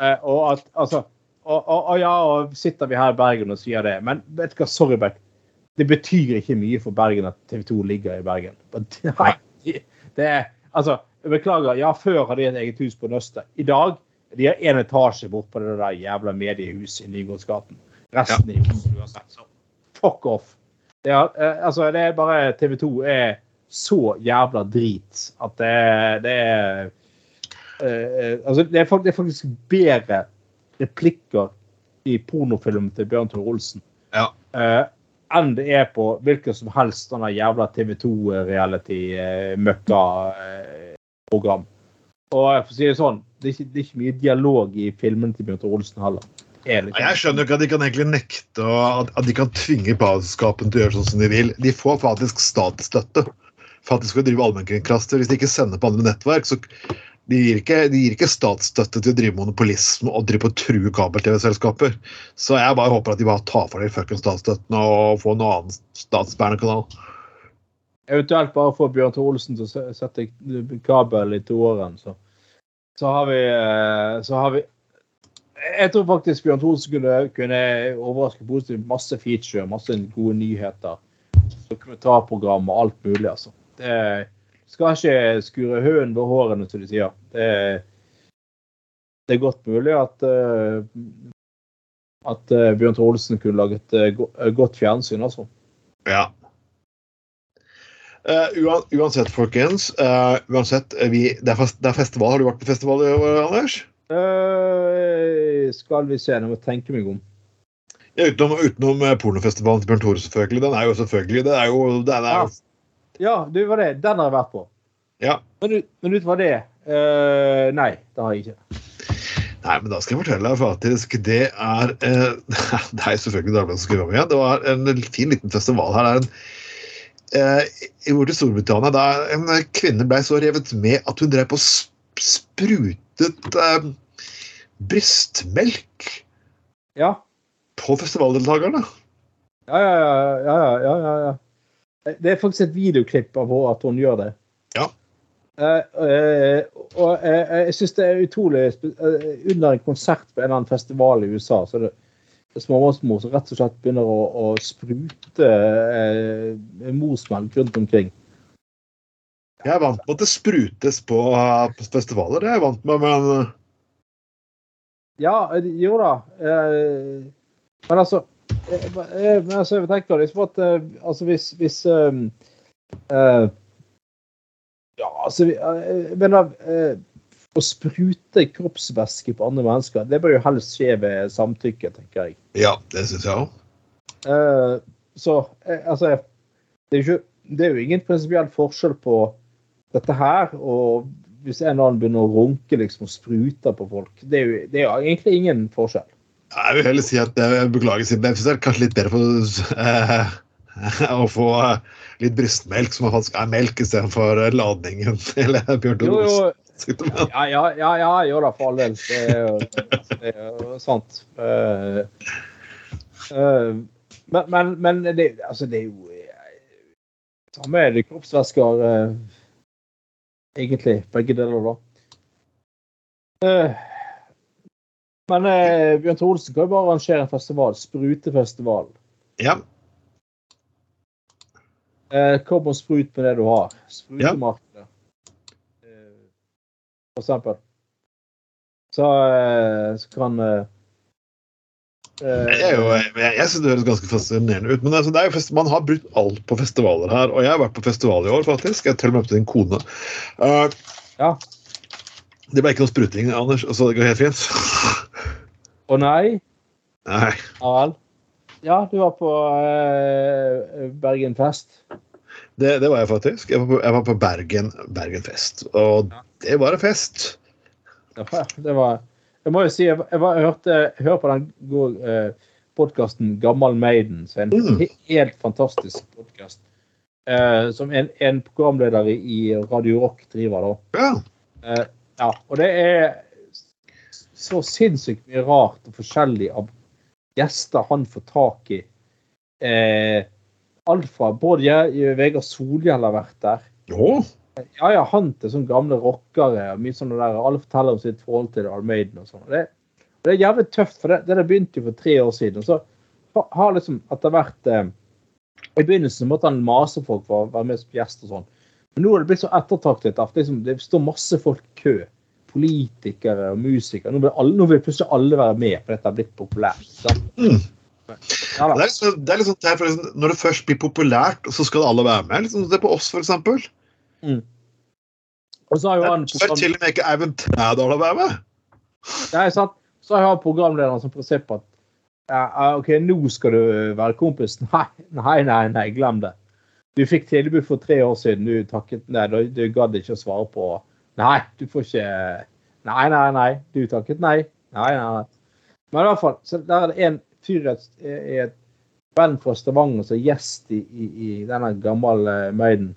Uh, og at, altså og, og, og ja, og sitter vi her i Bergen og sier det, men vet du hva, sorry, Beck. Det betyr ikke mye for Bergen at TV 2 ligger i Bergen. Nei, det- det Altså, beklager. Ja, før hadde de et eget hus på Nøstet. I dag de har én etasje bort på det der jævla mediehuset i Nygårdsgaten. Resten i Oslo uansett. Så fuck off. Det er, eh, altså, det er bare TV 2 er så jævla drit at det, det er uh, altså, det er, faktisk, det er faktisk bedre replikker i pornofilmen til Bjørn Tore Olsen Ja. uh, enn det er på hvilken som helst denne jævla TV 2-reality-møkka-program. Og for å si det sånn, det er, ikke, det er ikke mye dialog i filmene til Bjørn Tore Olsen heller. Er liksom- Jeg skjønner ikke at de kan egentlig nekte og at, de kan tvinge badeskapen til å gjøre sånn som de vil. De får faktisk statsstøtte for at de skal drive allmennkringkaster. Hvis de ikke sender på andre nettverk, så de gir, ikke, de gir ikke statsstøtte til å drive monopolisme og drive på true kabel-TV-selskaper. Så jeg bare håper at de bare tar for seg fuckings statsstøtten og får noe annen statsbærende kanal. Eventuelt bare få Bjørn Tore Olsen til å sette kabel i toåren, så, så har vi eh, Så har vi Jeg tror faktisk Bjørn Thorsen kunne, kunne overraske positivt. Masse feature, masse gode nyheter. Dokumentarprogram og alt mulig, altså. Det skal ikke skure høen ved hårene, som de sier. Det, det er godt mulig at eh, at eh, Bjørn Thorsen kunne laget godt fjernsyn, altså. Ja. Uan, uansett, folkens. Uh, uansett, eh, vi, det, er fest, det er festival. Har du vært på festival Anders? Uh, skal vi se, nå må jeg tenke meg om. Ja, utenom, utenom pornofestivalen til Bjørn Tore, selvfølgelig. Den er jo selvfølgelig den er jo, den er jo Ja, du, var det. Den har jeg vært på. Ja. Men, men utover det Nei, det har jeg ikke. Nei, men da skal jeg fortelle deg faktisk. Det er eh, Det er selvfølgelig Dagbladet som skriver om igjen. Det var en fin liten festival her. Det er en eh, i Storbritannia da en kvinne ble så revet med at hun drev på og sprutet eh, brystmelk Ja. på festivaldeltakerne. Ja, ja, ja. ja, ja, ja, ja. Det er faktisk et videoklipp av at hun gjør det. Ja. Eh, eh, og eh, jeg syns det er utrolig eh, Under en konsert på en eller annen festival i USA, så det småbarnsmor som rett og slett begynner å, å sprute eh, morsmelk rundt omkring. Jeg er vant med at det sprutes på, på festivaler. Det er jeg vant med, men Ja, eh, jo da. Eh, men altså eh, eh, Men altså, jeg tenker liksom at altså hvis, hvis um, uh, Ja, altså vi- Jeg mener uh, Å sprute kroppsvæske på andre mennesker, det bør jo helst skje ved samtykke, tenker jeg. ja, det syns jeg òg. Uh, så eh, altså det er, ikke, det er jo ingen prinsipiell forskjell på dette her og hvis en eller annen begynner å runke liksom, og sprute på folk. Det er jo det er jo egentlig ingen forskjell. Jeg vil heller si at jeg beklager, Simen. Jeg syns det er kanskje litt bedre for, eh, å få eh, litt brystmelk, som faktisk er melk, istedenfor eh, ladningen til Bjørn Jo, Ja, ja, ja, ja, jo da, for all del. Det er jo, det er jo sant. Uh, uh, men, men, men det, altså, det er jo eh, Samme er det kroppsvæsker, uh, egentlig. Begge deler, da. Uh, men eh, Bjørn Tore Olsen kan jo bare arrangere en festival. Sprutefestival. Ja. Eh, kom og sprut med det du har. Sprutemark. eh, eksempel. Så, eh, så kan eh, eh, Jeg, er jo, jeg, jeg synes det høres ganske fascinerende ut. Men altså, fest, man har brukt alt på festivaler her. Og jeg har vært på festival i år, faktisk. Jeg har til og med møtt din kone. Uh, Ja. Det ble ikke noe spruting, Anders, så det går helt fint. Å nei? Nei. Ja vel. Ja, du var på uh, Bergenfest. Det, det var jeg faktisk. Jeg var på, jeg var på Bergen, Bergenfest. Og det var en fest. Ja, det var Jeg må jo si, jeg, jeg, var, jeg hørte hør på den gode eh, podkasten Gammal Maiden, som er en Mm. helt fantastisk podkast. Eh, som en, en programleder i, Radio Rock driver, da. Ja. Eh, ja, og det er så sinnssykt mye rart og forskjellig av gjester han får tak i. Eh, alt fra både Vegard Solhjell har vært der. Å, Ja, ja, han til sånne gamle rockere. og mye sånne der, Alle forteller om sitt forhold til Armaden og sånn. Det, det er jævlig tøft, for det, det der begynte jo for tre år siden. og Så har liksom etter hvert eh, I begynnelsen måtte han mase folk for å være med som gjest og sånn. Men nå er det blitt så ettertraktet at liksom, det står masse folk i kø. Politikere og musikere. Nå vil, alle, nå vil plutselig alle være med, for dette har blitt populært. Mm. Ja. Det er liksom, det er liksom er liksom, Når det først blir populært, så skal alle være med. Liksom, det er på oss, for eksempel. Og så har jo han program... til og med ikke Eivind Trædal å være med. Nei, sant? Så har jeg programlederen som prinsipp at ja, OK, nå skal du være kompis. Nei, nei, nei, nei, glem det. Du fikk tilbud for tre år siden. Du takket nei, du, du gadd ikke å svare på Nei, du får ikke Nei, nei, nei. Du takket nei. Nei, nei, nei. Men i hvert fall, så der er det en fyr i et, i et band fra Stavanger som er gjest i, i, i denne gamle Maiden.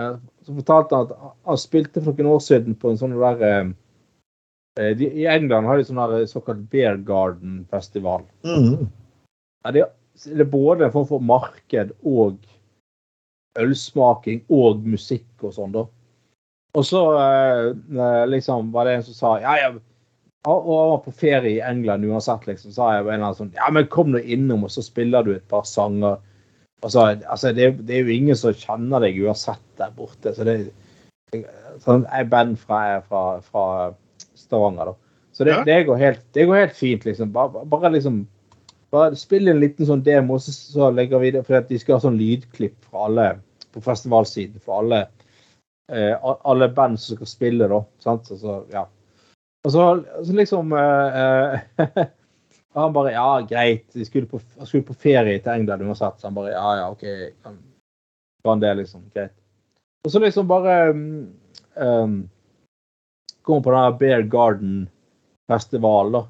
Eh, Så fortalte han at han spilte for noen år siden på en sånn der eh, Eh, De, I England har de sånn der såkalt Bear Garden-festival. Mm. Ja, det, det er både en form for marked og ølsmaking og musikk og sånn, da. Og så eh, liksom var det en som sa ja, ja, og han var på ferie i England uansett, liksom. sa jeg en eller annen sånn Ja, men kom nå innom, og så spiller du et par sanger. Altså, altså det, det er jo ingen som kjenner deg uansett der borte. Så det sånn, Jeg er band fra, fra, fra Stavanger, da. Så det, Ja. det, går helt, det går helt fint, liksom. Bare, bare liksom bare spille en liten sånn demo, så, så legger vi det For de skal ha sånn lydklipp fra alle på festivalsiden. For alle, eh, alle band som skal spille, da. Sant? Så, så, ja. Og så, så liksom eh, eh, Han bare Ja, greit. Jeg skulle på, jeg skulle på ferie til England uansett. Så han bare Ja, ja, OK. Kan, det, liksom. Greit. Og så liksom bare um, um, Kom på denne Bear Garden-festivalen, da.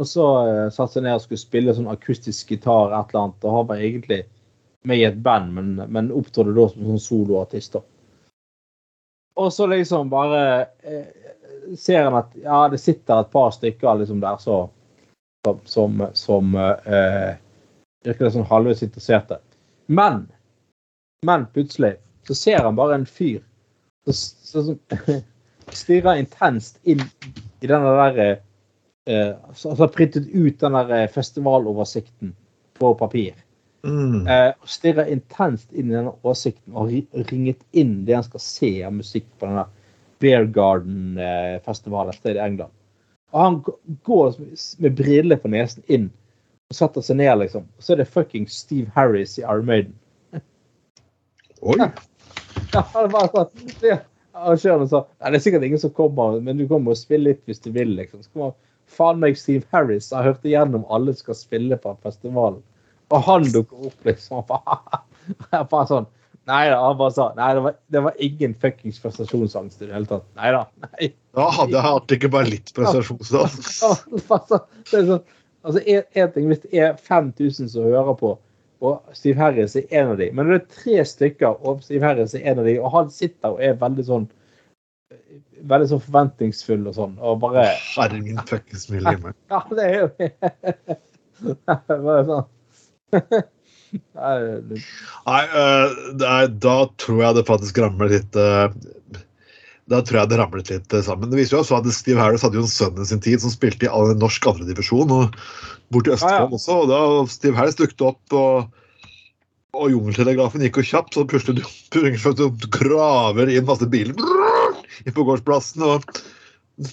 Og så uh, satte jeg ned og skulle spille sånn akustisk gitar, et eller annet. Og han var egentlig med i et band, men, men opptrådte da som sånn soloartist. Og så liksom bare eh, ser han at ja, det sitter et par stykker liksom der så, som, som, som eh, virker sånn halvveis interesserte. Men, men plutselig så ser han bare en fyr som som stirrer intenst inn i denne der eh, Altså har printet ut den der eh, festivaloversikten på papir. Mm. Eh, stirrer intenst inn i denne oversikten og har ringet inn det han skal se av musikk på denne Bear Garden-festivalen et sted i England. Og han går med briller på nesen inn og setter seg ned, liksom. Og så er det fucking Steve Harris i Iron Maiden. Oi. Ja, han bare sånn. Arrangøren sa Nei, det er sikkert ingen som kommer, men du kommer og spiller litt hvis du vil, liksom. Så kommer faen meg Steve Harris. Jeg hørte igjennom alle skal spille på festivalen. Og han dukker opp, liksom. Jeg bare sånn Nei da. Han bare sa Nei, det var, det var ingen fuckings prestasjonsangst i det hele tatt. Nei da. Nei. Da hadde jeg hatt ikke bare litt prestasjonsangst. Ja, altså, det er sånn, altså en, en ting, Hvis det er 5000 som hører på, og Steve Harris er en av de, men det er tre stykker, og Steve Harris er en av de, og han sitter og er veldig sånn veldig sånn forventningsfull og sånn, og bare Herre min fuckings milde himmel. Ja, det er jo Bare sånn Nei, uh, da tror jeg det faktisk ramler litt uh, Da tror jeg det ramlet litt uh, sammen. Det viser jo også at Steve Harris hadde jo en sønn i sin tid som spilte i all- norsk andredivisjon og borti Østfold Ja, ja. også. Og da Steve Harris dukket opp og, og jungeltelegrafen gikk jo kjapt, så plutselig du, graver inn masse biler. inn på gårdsplassen. og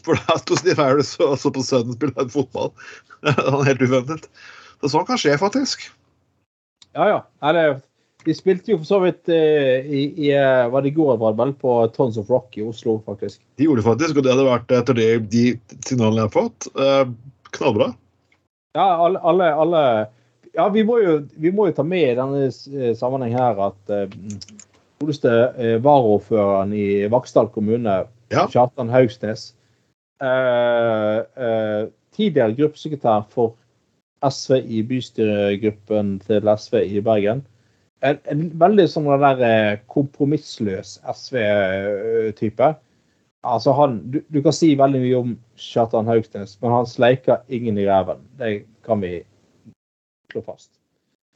for da sto Steve Harris og så på sønnen spille fotball. Han er helt uventet. Så sånn kan skje, faktisk. Ja, ja. Eller, de spilte jo for så vidt eh, i, i eh, Var det i går, var det vel? På Tons of Rock i Oslo, faktisk. De gjorde det faktisk, og det hadde vært etter det de signalene jeg har fått. Eh, knallbra. Ja, alle, alle, alle Ja, vi må, jo, vi må jo ta med i denne eh, sammenheng her at eh, godeste eh, varaordføreren i Vaksdal kommune, Ja. Kjartan Haugsnes, eh, eh, tidligere gruppesekretær for SV i bystyregruppen til SV i Bergen. En, en veldig sånn den der eh, kompromissløs SV-type. Altså han, du, du kan si veldig mye om Kjartan Haugsnes, men han sleiker ingen i ræven. Det kan vi slå fast.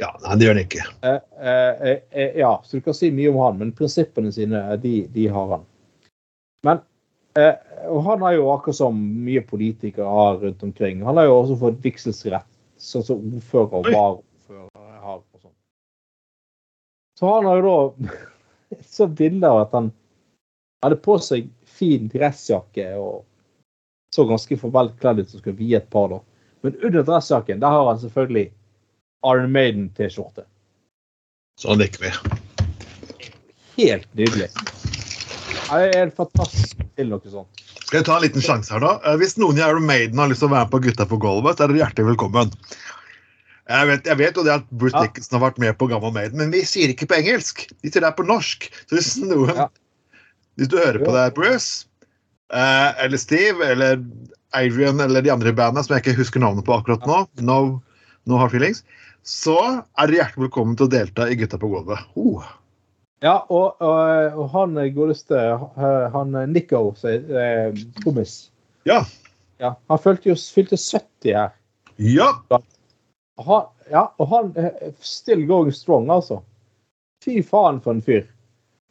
Ja, nei, det gjør han ikke. Eh, eh, eh, ja, så du kan si mye om han, men prinsippene sine, eh, de, de har han. Men eh, og han har jo akkurat som mye politikere har rundt omkring. Han har jo også fått vigselsrett, sånn som ordfører og varaordfører har. og sånn. Så han har jo da så bilde av at han hadde på seg fin dressjakke og så ganske formelt kledd ut som skulle vie et par. da. Men under dressjakken der har han selvfølgelig Iron Maiden-T-skjorte. Sånn liker vi. Helt nydelig. Det er helt fantastisk til noe sånt. Skal jeg ta en liten sjanse her, da? Eh, Hvis noen i Iron Maiden har lyst til å være med på Gutta på gulvet, så er dere hjertelig velkommen. Jeg vet, jeg vet jo det at Bruce Ja. Dickinson har vært med på Gamma Maiden, men vi sier ikke på engelsk. De sier det er på norsk. Så hvis noen Ja. Hvis du hører på det, Bruce, eh, eller Steve, eller Adrian, eller de andre i bandet som jeg ikke husker navnet på akkurat nå, no, no Hard Feelings, så er dere hjertelig velkommen til å delta i Gutta på gulvet. Oh. Ja, og, og, og han godeste eh, han eh, Nico, eh, trommis Ja. ja, Han fylte jo fylte 70 her. Ja! Han, ja, og han eh, still going strong, altså. Fy faen for en fyr.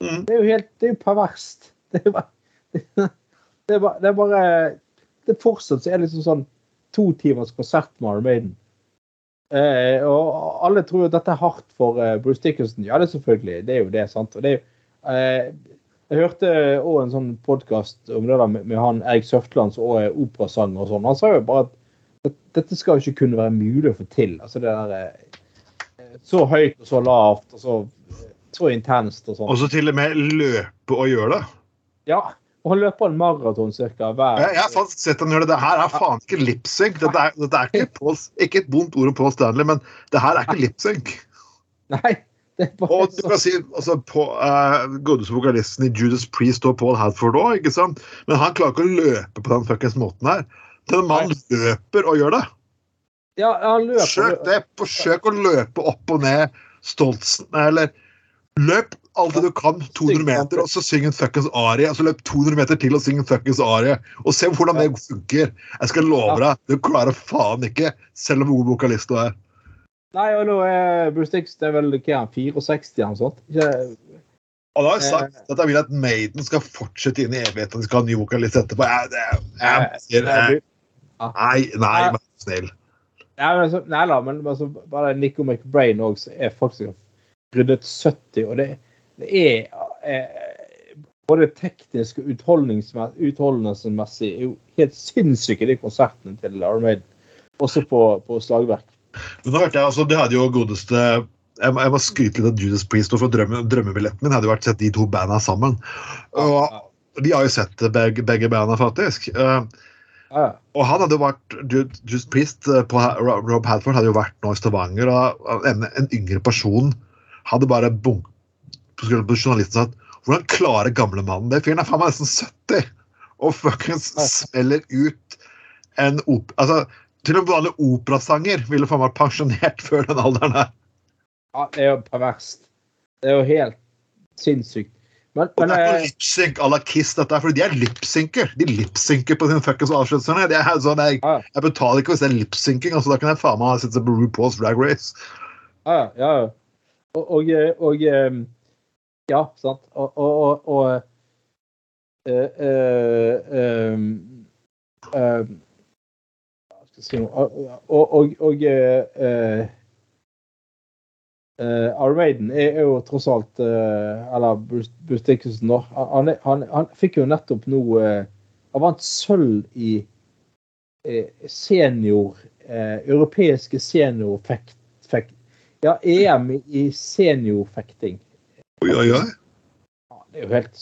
Mm. Det er jo helt Det er jo perverst. Det er bare Det er bare, det er bare det Fortsatt så er det liksom sånn to timers konsert med Maiden. Eh, og alle tror at dette er hardt for eh, Bruce Dickinson. Ja, det er selvfølgelig. Det er jo det, sant. Det jo, eh, jeg hørte òg en sånn podkast om det der med, med han Erik Søfteland som er operasanger og sånn. Han sa jo bare at, at dette skal jo ikke kunne være mulig å få til. Altså det der eh, Så høyt og så lavt og så, så intenst og sånn. Og så til og med løpe og gjøre det. Ja, og han løper en maraton ca. hver Jeg, har sett han gjøre det. Det her er faen ikke lipsync. Dette er, dette er ikke, Paul, ikke et vondt ord om Paul Stanley, men det her er ikke lipsync. Nei, det er bare Og du kan si altså, på, uh, Godeste vokalisten i Judas Priest og Paul Hadford òg, ikke sant? Men han klarer ikke å løpe på den fuckings måten her. Den mannen løper og gjør det. Ja, han løper. Forsøk det. Forsøk å løpe opp og ned Stoltsen, eller løp alt det du kan, 200 meter, og så syng en fuckings arie. Og så løp 200 meter til og syng en fuckings arie. Og se hvordan det funker. Jeg skal love deg, du klarer faen ikke, selv om god vokalist du er. Nei, og nå er Bruce Dix det er vel han 64 eller noe sånt? Ikke, da har jeg sagt at jeg vil at Maiden skal fortsette inn i evigheten. De skal ha ny vokalist etterpå. Jeg, jeg, jeg, sier, jeg, nei, nei, vær snill. Nei, men, så, nei da, men altså, bare Nico McBrain òg, er faktisk ryddet 70, og det, det er eh, både teknisk og utholdningsmessig utholdenhetsmessig er jo helt sinnssyke, de konsertene til Armaid. Også på, på slagverk. Men da hørte jeg altså, Det hadde jo godeste Jeg må, jeg må skryte litt av Judas Priest. For drømme, drømmebilletten min hadde vært sett de to banda sammen. Og Vi har jo sett begge, begge banda, faktisk. Uh, og han hadde jo vært Ju- Judas Priest eh, på Rob Rob Hadford hadde jo vært nå i Stavanger, og en, en yngre person hadde bare bunk på på journalisten sagt Hvordan klarer gamle mannen det? Fyren er faen meg nesten 70 og fuckings smeller ut en op... Altså, til med vanlig operasanger ville faen meg pensjonert før den alderen her. ja, det er jo perverst. Det er jo helt sinnssykt. Men, Og det er eh, ikke lipsync à la Kiss, dette her, for de er lipsynker. De lipsynker på sine fuckings avslutninger. Er sånn, jeg, jeg betaler ikke hvis det er lipsynking. Altså, da kan jeg faen meg sitte på RuPaul's Drag Race. Ja, ja. Og, og, og eh, Ja, sant. Og, og, og, og eh, eh, eh, eh, si nå? Og, og eh, Uh, Armaden er, jo tross alt eh, Eller Bruce da. Han, han, han, fikk jo nettopp nå eh, Han vant sølv i eh, senior Europeiske seniorfekt... Fekt, ja, EM i seniorfekting. Oi, oi, oi. Ja, det er jo helt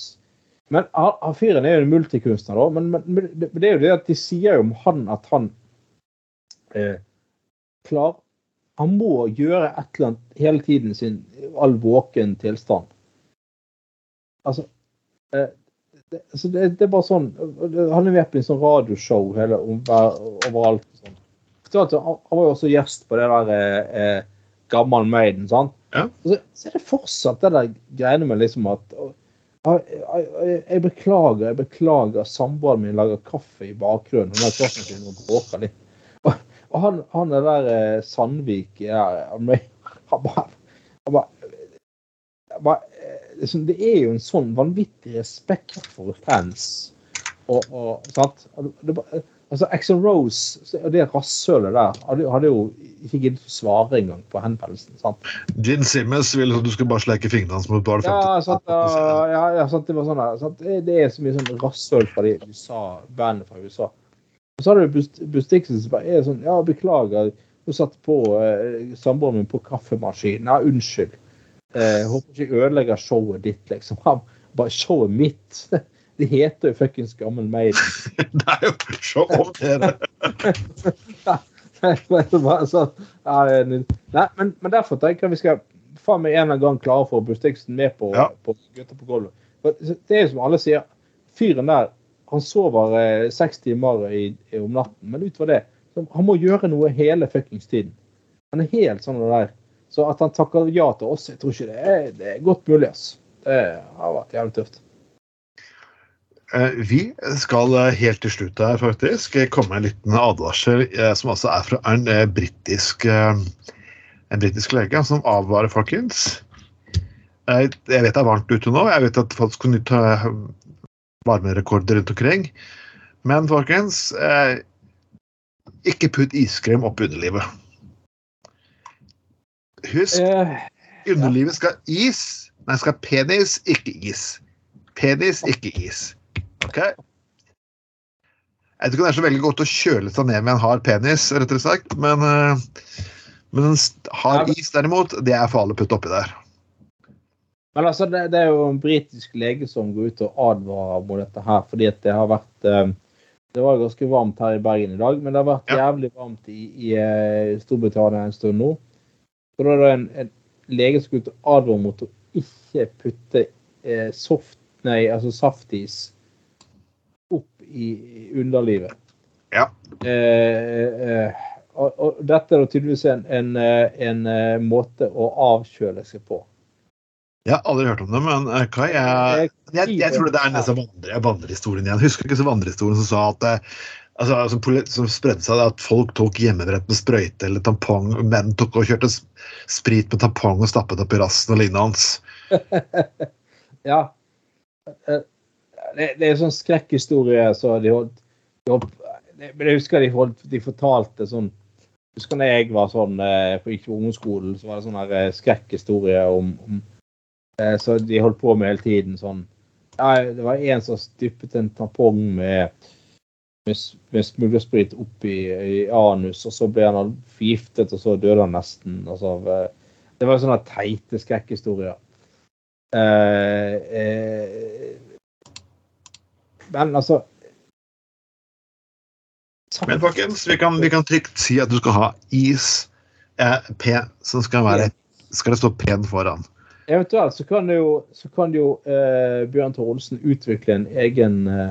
Men han, fyren er jo en multikunstner, da. Men, men, det, er jo det at de sier jo om han at han eh, klar Han må gjøre et eller annet hele tiden sin all våken tilstand. Altså eh, det, altså det, det er bare sånn Han er med på en sånn radioshow hele, om, overalt. Sånn. Han var jo også gjest på det der eh, eh, Gammal Maiden, sant? Ja. Så, så er det fortsatt det der greiene med liksom at jeg, jeg, jeg beklager, jeg beklager. Samboeren min lager kaffe i bakgrunnen. Hun har kaffen sin og bråker litt. Og, og han, han er der eh, Sandvik ja, han Han bare, han bare, bare eh, liksom, Det er jo en sånn vanvittig respekt for fans. Og, og sant? Det, Det, altså, Axel Rose og det rasshølet der hadde, hadde jo ikke giddet å svare engang på henvendelsen. sant? Gin Simmons ville at du skulle bare sleike fingrene hans mot bare 50. Ja, sant, uh, ja, ja, sant, det var sånn der, sant, det, det er så mye sånn rasshøl fra de USA, bandet fra USA. Og så har du Bust- Bustiksen som bare er sånn Ja, beklager, hun satte på eh, samboeren min på kaffemaskinen. Ja, unnskyld. Eh, håper ikke jeg ødelegger showet ditt, liksom. Bare showet mitt. Det heter jo fuckings Gammel Maiden. Det er jo så om dere. Sånn. Nei, men, men derfor tenker jeg vi skal faen meg en eller annen gang klare for å få Bustiksen med på, Ja. på Gutter på gulvet. Det er jo som alle sier, fyren der han sover eh, seks timer i, i om natten, men utover det så Han må gjøre noe hele fuckings tiden. Han er helt sånn der. Så at han takker ja til oss, jeg tror ikke det er, det er godt mulig. ass. Det har vært jævlig tøft. Eh, Vi skal eh, helt til slutt her faktisk komme med en liten advarsel eh, som altså er fra en britisk en britisk lege som advarer folkens. Jeg vet det er varmt ute nå. Jeg vet at folk skal nyte varmerekorder rundt omkring. Men folkens, ikke putt iskrem opp underlivet. Husk, underlivet skal is. Nei, skal penis, ikke is. Penis, ikke is. Ok? Jeg vet ikke det er så veldig godt å kjøle seg ned med en hard penis, rett og slett, men, eh, men en hard is derimot, det er farlig å putte oppi der. Men altså, det, det er jo en britisk lege som går ut og advarer mot dette her, fordi at det har vært eh, Det var ganske varmt her i Bergen i dag, men det har vært Ja. jævlig varmt i, i eh, Storbritannia en stund nå. Så da er det en, en lege som går ut og advarer mot å ikke putte eh, soft, nei, altså saftis i, underlivet. Ja. Eh, eh, og, og dette er tydeligvis en, en, eh, en eh, måte å avkjøle seg på. Jeg har aldri hørt om det, men Kai, jeg, jeg, jeg tror det er nesten vandre, vandrehistorien igjen. Husker du ikke så vandrehistorien som sa at altså, som spredde seg at folk tok hjemmebrett med sprøyte eller tampong, menn tok og kjørte sprit med tampong og stappet opp i rassen og lignende. Ja. Det, det er sånn skrekkhistorie så de holdt, de holdt jeg husker de, holdt, de fortalte sånn Husker da jeg var sånn eh, på ungdomsskolen, så var det sånn eh, skrekkhistorie om, om eh, Så de holdt på med hele tiden sånn ja, Det var en som dyppet en tampong med med, smuglersprit opp i, i anus, og så ble han forgiftet, og så døde han nesten. Altså, det var sånne teite skrekkhistorier. Eh, eh, men altså Men folkens, vi kan, vi kan trygt si at du skal ha is eh, P, som skal være Skal det stå pen foran. Eventuelt så kan jo, så kan jo eh, Bjørn Tor Olsen utvikle en egen eh,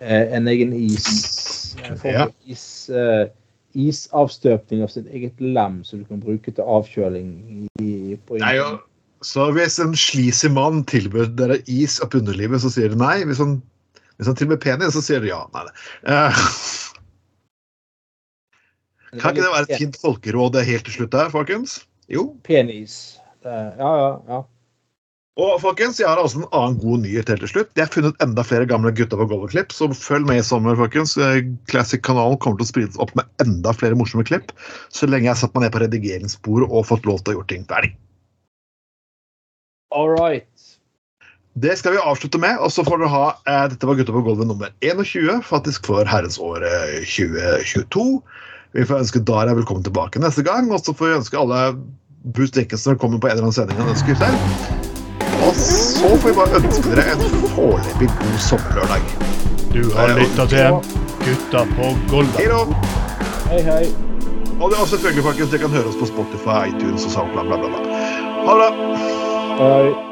eh, en egen is, en Ja. is eh, isavstøpning av sitt eget lem, som du kan bruke til avkjøling i, på Nei, jo, så hvis en sleazy mann tilbyr dere is opp underlivet, så sier dere nei. Hvis han, hvis han til og med er penis, så sier du ja. Nei. Eh, kan ikke det være et fint folkeråd helt til slutt her, folkens? Jo. Penis. Ja, ja, ja. Og folkens, jeg har også en annen god nyhet helt til slutt. Jeg har funnet enda flere gamle gutta på gulvet-klipp, så følg med i sommer, folkens. Eh, Classic-kanalen kommer til å sprides opp med enda flere morsomme klipp, så lenge jeg har satt meg ned på redigeringsbordet og fått lov til å gjøre ting ferdig. All right. Det skal vi avslutte med, og så får dere ha eh, Dette var Gutta på gulvet nummer 21, faktisk for herrens år eh, 2022. Vi får ønske Daria velkommen tilbake neste gang, og så får vi ønske alle Bruce Dickinson kommer på en eller annen sending han ønsker selv. Og så får vi bare ønske dere en foreløpig god sommerlørdag. Du har lytta til Gutta på Hei gulvet. da! Hei, hei. Og det er også selvfølgelig, folkens, dere kan høre oss på Spotify, iTunes og SoundCloud, bla, bla, bla. Ha det bra! Hei.